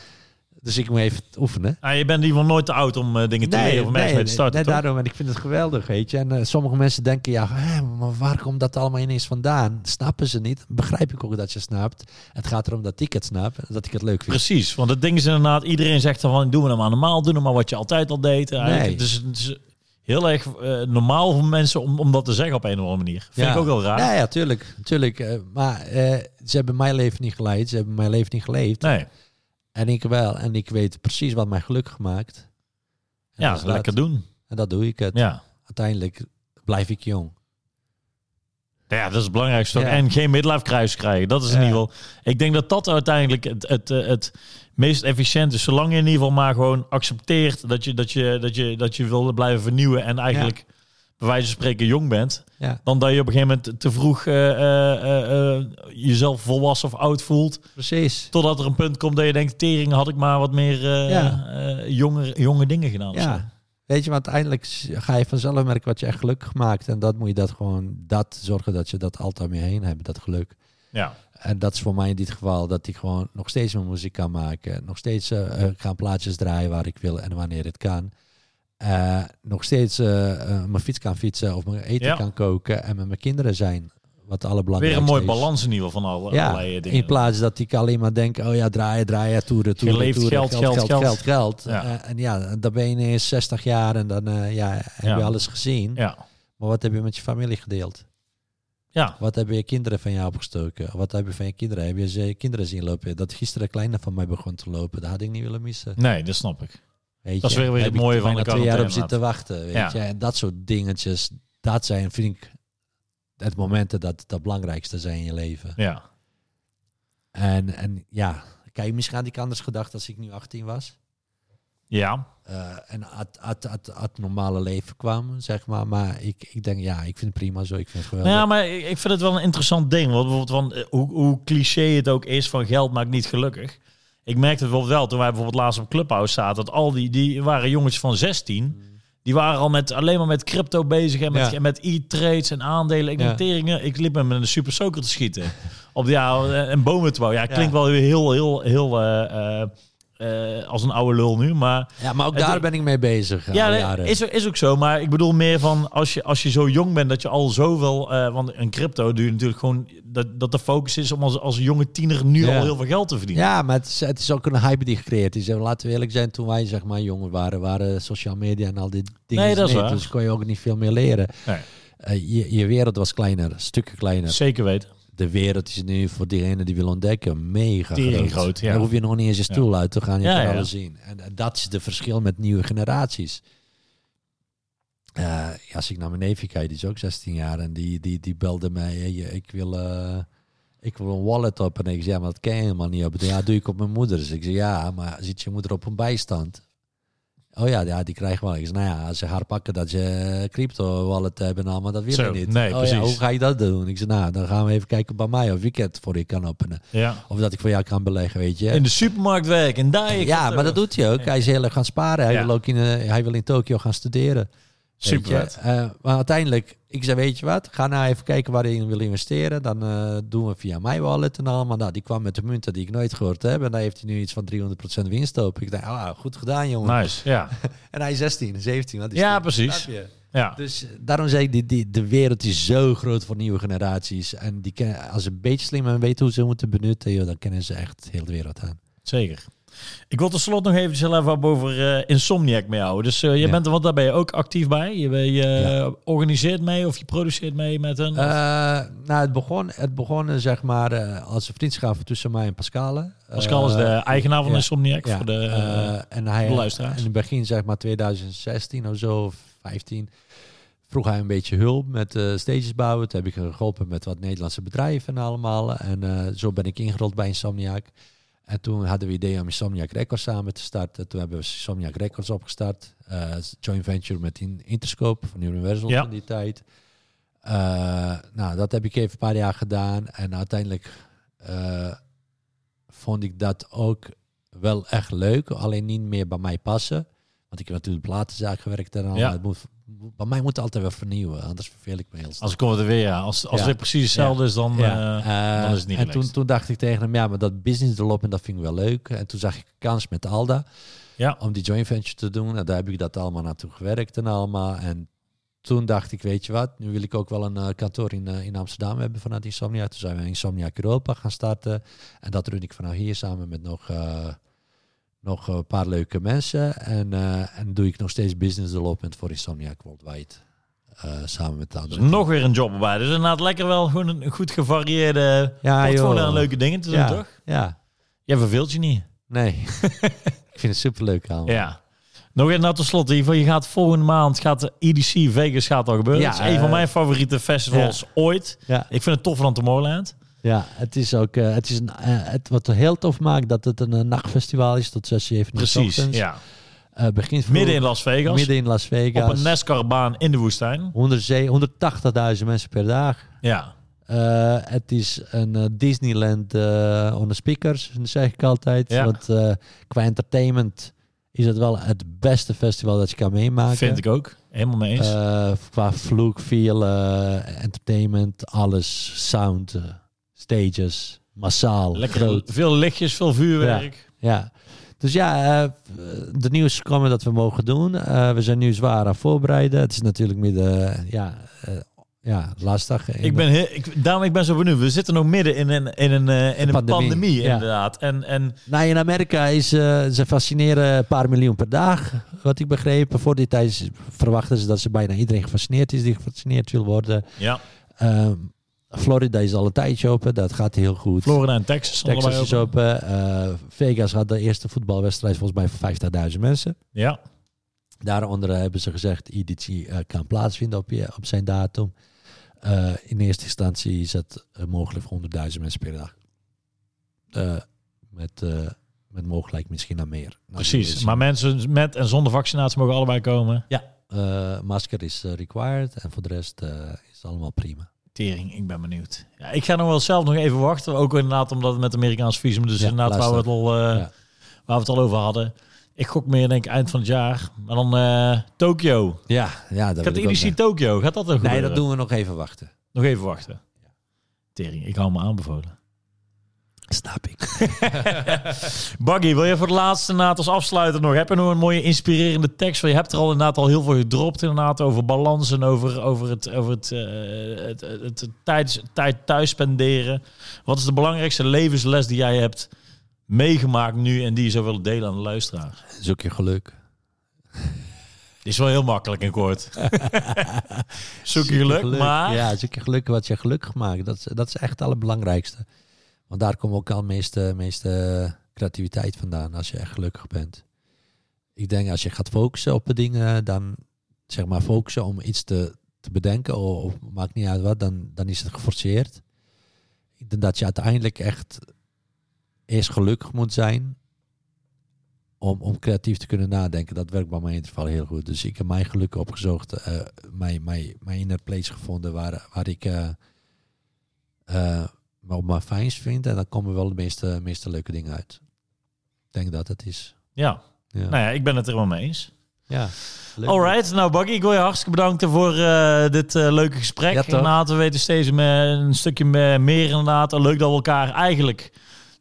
Dus ik moet even oefenen.
Ah, je bent in ieder geval nooit te oud om eh, dingen te leren of mensen mee te starten,
nee,
toch?
daarom. En ik vind het geweldig, weet je. En eh, sommige mensen denken, ja, hè, maar waar komt dat allemaal ineens vandaan? Snappen ze niet. Begrijp ik ook dat je snapt. Het gaat erom dat ik het snap en dat ik het leuk vind.
Precies, want het ding is inderdaad, iedereen zegt dan van, doe het nou maar normaal, doe nou maar wat je altijd al deed.
Nee.
Dus het is heel erg eh, normaal voor mensen om, om dat te zeggen op een of andere manier. Vind ik ook wel raar.
Ja, ja, tuurlijk. tuurlijk. Maar ze hebben mijn leven niet geleid. Ze hebben mijn leven niet geleefd.
Nee,
En ik wel. En ik weet precies wat mij gelukkig maakt. En
ja,
dat is dat.
lekker doen.
En dat doe ik het.
Ja.
Uiteindelijk blijf ik jong.
Ja, dat is het belangrijkste.
Ja.
En geen midlife crisis krijgen. Dat is in
Ja.
ieder geval. Ik denk dat dat uiteindelijk het, het, eh, het meest efficiënt is. Zolang je in ieder geval maar gewoon accepteert dat je, dat je, dat je, dat je wil blijven vernieuwen. En eigenlijk bij wijze van spreken jong bent.
Ja,
Dan dat je op een gegeven moment te vroeg eh, eh, eh, jezelf volwassen of oud voelt.
precies.
Totdat er een punt komt dat je denkt, tering had ik maar wat meer eh,
Ja.
eh, jonge, jonge dingen gedaan. zo.
Ja. Weet je, want uiteindelijk ga je vanzelf merken wat je echt gelukkig maakt. En dat moet je dat gewoon, dat zorgen dat je dat altijd om je heen hebt, dat geluk.
Ja.
En dat is voor mij in dit geval dat ik gewoon nog steeds mijn muziek kan maken. Nog steeds eh, gaan plaatjes draaien waar ik wil en wanneer het kan. Eh, nog steeds eh, mijn fiets kan fietsen of mijn eten
Ja.
kan koken en met mijn kinderen zijn. Wat alle
Weer een mooi balans in ieder van alle,
Ja,
allerlei dingen.
in plaats dat ik alleen maar denk, oh ja, draaien, draaien, toeren, toeren,
leeft
toeren,
geld,
geld,
geld,
geld,
geld.
geld, geld.
Ja.
En ja, dan ben je ineens 60 jaar en dan ja, heb je alles gezien.
Ja.
Maar wat heb je met je familie gedeeld?
Ja.
Wat hebben je kinderen van jou opgestoken? Wat heb je van je kinderen? Heb je ze kinderen zien lopen? Dat gisteren kleine van mij begon te lopen, dat had ik niet willen missen.
Nee, dat snap ik.
Weet
Dat is weer weer het mooie van de
twee jaar op zitten wachten. Weet
Ja.
je? En dat soort dingetjes, dat zijn, vind ik, het momenten dat het belangrijkste zijn in je leven.
Ja.
En, en ja, kijk, misschien had ik anders gedacht als ik nu 18 was.
Ja.
Eh, en het, het, normale leven kwam, zeg maar. Maar ik, ik denk, ja, ik vind het prima zo. Ik vind het geweldig.
Nou ja, maar ik ik vind het wel een interessant ding. Want bijvoorbeeld van, eh, hoe, hoe cliché het ook is van geld maakt niet gelukkig. Ik merkte het bijvoorbeeld wel toen wij bijvoorbeeld laatst op Clubhouse zaten. Dat al die, die waren jongens van 16. Die waren al met, alleen maar met crypto bezig en met,
Ja.
en met e-trades en aandelen. Ik,
Ja.
teringen, ik liep met een super soaker te schieten. op ja, en bomen te bouwen. Ja,
Ja.
klinkt wel heel, heel, heel eh, eh, eh, als een oude lul nu. Maar
ja, maar ook daar ben ik mee bezig. al
ja, nee,
jaren.
is, is ook zo. Maar ik bedoel meer van als je, als je zo jong bent dat je al zoveel. eh want een crypto je natuurlijk gewoon. Dat, dat de focus is om als, als jonge tiener nu
Ja.
al heel veel geld te verdienen.
Ja, maar het is, het is ook een hype die gecreëerd is. En laten we eerlijk zijn, toen wij zeg maar jonger waren, waren social media en al die dingen.
Nee, dat is waar.
Dus kon je ook niet veel meer leren.
Nee.
Eh, je, je wereld was kleiner, stukken kleiner.
Zeker weten.
De wereld is nu voor diegene die wil ontdekken mega groot.
groot, ja.
Daar hoef je nog niet eens je stoel uit te gaan. Je
Ja,
kan alles zien. En, en dat is de verschil met nieuwe generaties. Ja, als ik naar mijn neefje kijk, die is ook 16 jaar. En die, die, die belde mij, hey, ik wil... eh, ik wil een wallet op. En ik zei, ja, maar dat ken je helemaal niet op. Ja, doe ik op mijn moeder. Dus ik zei, ja, maar zit je moeder op een bijstand? Oh ja, ja die krijgt wel. Zei, nou ja, als ze haar pakken dat ze crypto wallet hebben, nou, maar dat wil
Zo,
je niet.
nee,
oh, ja, hoe ga je dat doen? Ik zei, nou, dan gaan we even kijken bij mij of ik het voor je kan openen.
Ja.
Of dat ik voor jou kan beleggen, weet je.
In de supermarkt werken. En daar
ja, maar dat doet hij ook. Hij is heel erg gaan sparen. Hij, wil ook in, eh, hij wil in Tokio gaan studeren.
Super.
Eh, maar uiteindelijk, ik zei, weet je wat, ga nou even kijken waar je in wil investeren. Dan eh, doen we via mijn wallet en allemaal. Nou, die kwam met de munten die ik nooit gehoord heb. En daar heeft hij nu iets van 300% winst op. Ik dacht, ah, goed gedaan, jongen.
Nice. Ja. [LAUGHS]
En hij is 16, 17. Wat is
Ja,
die?
precies. Ja.
Dus eh, daarom zeg ik, die, die, de wereld is zo groot voor nieuwe generaties. En die ken, als ze een beetje slim en weten hoe ze moeten benutten, joh, dan kennen ze echt heel de wereld aan.
Zeker. Ik wil tot slot nog eventjes heel even over eh, Insomniac met jou. Dus eh, je
Ja.
bent er, want daar ben je ook actief bij. Je, ben- je
Ja.
organiseert mee of je produceert mee met een...
Eh, nou, het begon, het begon zeg maar als een vriendschap tussen mij en Pascale.
Pascal is de eigenaar van. Insomniac. Voor de,
en hij,
de luisteraars.
In het begin, zeg maar 2016 of zo, of 15, vroeg hij een beetje hulp met eh stages bouwen. Toen heb ik geholpen met wat Nederlandse bedrijven en allemaal. En zo ben ik ingerold bij Insomniac. En toen hadden we idee om Insomniac Records samen te starten. Toen hebben we Insomniac Records opgestart. Eh, joint venture met In- Interscope van Universal
Ja.
van die tijd. Eh, nou, dat heb ik even een paar jaar gedaan. En uiteindelijk eh, vond ik dat ook wel echt leuk. Alleen niet meer bij mij passen. Want ik heb natuurlijk platenzaak gewerkt en al.
Ja.
Het moet, bij mij moet het altijd wel vernieuwen. Anders verveel ik me heel snel.
Als ik het weer, ja. Als, als
Ja.
het weer precies hetzelfde is, dan...
Ja.
eh,
Eh,
dan is het niet
en
relaxed.
toen, toen dacht ik tegen hem, ja, maar dat business development, dat vind ik wel leuk. En toen zag ik een kans met Alda
ja.
om die joint venture te doen. En daar heb ik dat allemaal naartoe gewerkt en allemaal. En toen dacht ik, weet je wat, nu wil ik ook wel een eh, kantoor in, eh, in Amsterdam hebben vanuit Insomnia. Toen zijn we Insomnia Europa gaan starten. En dat run ik vanaf hier samen met nog, eh, nog een paar leuke mensen. En, eh, en doe ik nog steeds business development voor Insomnia Worldwide. eh, samen met de
Dus nog weer een job erbij. Dus inderdaad lekker wel gewoon een goed gevarieerde
ja,
portfolio aan leuke dingen te doen,
ja,
toch?
Ja,
Jij verveelt je niet.
nee. [LAUGHS] ik vind het superleuk aan.
Ja. Nog even nou tot slot, Ivo. Je gaat volgende maand, gaat de EDC Vegas gaat al gebeuren.
Ja,
is een van
eh,
mijn favoriete festivals ooit.
Ja,
Ik vind het toffer dan Tomorrowland.
Ja het is ook, eh, het is een, eh, het, wat heel tof maakt, dat het een, eh, nachtfestival is tot 6, 7 uur 's
Precies,
ochtends.
ja.
Begint vroeg,
Midden in Las Vegas.
midden in Las Vegas.
op een NASCAR-baan in de woestijn.
100 zee- 180.000 mensen per dag.
Ja.
Het is een Disneyland on the speakers, zeg ik altijd.
Ja.
Want qua entertainment is het wel het beste festival dat je kan meemaken.
Vind ik ook. Helemaal mee eens.
Qua vloek, feel, eh, entertainment, alles, sound, stages, massaal,
Lekker
groot.
veel lichtjes, veel vuurwerk.
Ja. Dus ja, eh, de nieuws komen dat we mogen doen. Eh, we zijn nu zwaar aan voorbereiden. Het is natuurlijk midden, ja, eh, ja, lastig.
Ik ben, heel, ik, daarom ik ben zo benieuwd. We zitten nog midden in een, in een, in een pandemie,
Pandemie, ja.
inderdaad. En, en
Nou, in Amerika is ze vaccineren een paar miljoen per dag. Wat ik begreep. Voor die tijd verwachten ze dat ze bijna iedereen gevaccineerd is die gevaccineerd wil worden.
ja,
Ehm, Florida is al een tijdje open. Dat gaat heel goed.
Florida en Texas.
Texas is open. Eh, Vegas had de eerste voetbalwedstrijd volgens mij voor 50.000 mensen.
Ja,
Daaronder hebben ze gezegd editie eh, kan plaatsvinden op, je, op zijn datum. Eh, in eerste instantie is het mogelijk voor 100.000 mensen per dag. Met, met mogelijk misschien naar meer. Nou,
precies. Maar mensen met en zonder vaccinatie mogen allebei komen.
Ja, masker is required en voor de rest is het allemaal prima.
Tering, ik ben benieuwd. Ja, ik ga nog wel zelf nog even wachten. Ook inderdaad omdat het met Amerikaans visum. Dus
Ja,
inderdaad waar we, het al, eh,
Ja.
waar we het al over hadden. Ik gok meer denk ik eind van het jaar. Maar dan eh Tokio.
Ja, ja dat
Gaat de EDC Tokio? Gaat dat
zeggen. Nee,
gebeuren?
dat doen we nog even wachten.
Nog even wachten. Tering, ik hou me aanbevolen.
Snap ik. [LAUGHS]
Buggy, wil je voor de laatste inderdaad als afsluiter nog? Heb je nog een mooie inspirerende tekst? Want Je hebt er al inderdaad al heel veel gedropt inderdaad over balans en over, over het, over het, eh, het, het, het tijd, tijd thuis spenderen. Wat is de belangrijkste levensles die jij hebt meegemaakt nu en die je zou willen delen aan de luisteraar?
Zoek je geluk.
Die [LAUGHS] is wel heel makkelijk en kort. [LAUGHS] Zoek je geluk, maar...
Ja, zoek je geluk wat je gelukkig maakt. Dat, is- dat is echt het allerbelangrijkste. Want daar komt ook al meeste, creativiteit vandaan als je echt gelukkig bent. Ik denk als je gaat focussen op de dingen, dan zeg maar focussen om iets te, te bedenken, of, of maakt niet uit wat, dan, dan is het geforceerd. Ik denk dat je uiteindelijk echt eerst gelukkig moet zijn om, om creatief te kunnen nadenken. Dat werkt bij mij in ieder geval heel goed. Dus ik heb mijn geluk opgezocht, eh, mijn, mijn, mijn inner place gevonden waar, waar ik eh eh, me op mijn fijnst vind. En dan komen wel de meeste, meeste leuke dingen uit. Ik denk dat het is.
Ja,
Ja.
nou ja, ik ben het er wel mee eens.
ja. Leuk.
Alright, nou Buggy, ik wil je hartstikke bedanken voor eh, dit eh, leuke gesprek.
Ja,
inderdaad, we weten steeds me- een stukje me- meer inderdaad. Leuk dat we elkaar eigenlijk...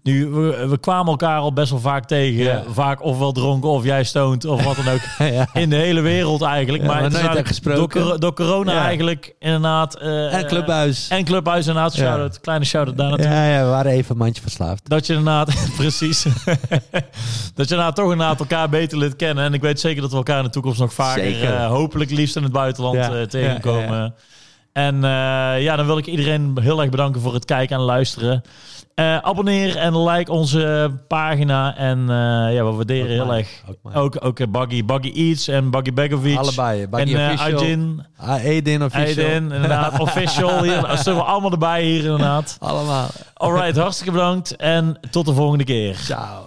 Nu, we, we kwamen elkaar al best wel vaak tegen.
Ja.
Vaak ofwel dronken of jij stoned of wat dan ook. [LAUGHS]
ja.
In de hele wereld eigenlijk.
Ja,
maar
nooit gesproken.
Door, cor- door corona eigenlijk inderdaad... eh,
En Clubhuis.
En Clubhuis inderdaad.
Ja.
Shout-out, kleine shout-out daar naartoe.
ja, ja, we waren even een mandje verslaafd.
Dat je inderdaad, [LAUGHS] precies. [LAUGHS] dat je inderdaad toch inderdaad elkaar beter leert kennen. En ik weet zeker dat we elkaar in de toekomst nog vaker, eh, hopelijk liefst in het buitenland, eh, tegenkomen. En ja, dan wil ik iedereen heel erg bedanken voor het kijken en luisteren. Eh, abonneer en like onze pagina. En eh, ja, we waarderen heel erg. ook. Ook, eh, Buggy, Buggy Eats en Buggy Begovic.
Allebei.
En
Buggy
eh
official.
Aydin,
Ah, Aydin official.
Aydin, inderdaad, [LAUGHS] official. Hier, dat zullen we allemaal erbij hier inderdaad.
Allemaal.
Alright, hartstikke bedankt en tot de volgende keer.
Ciao.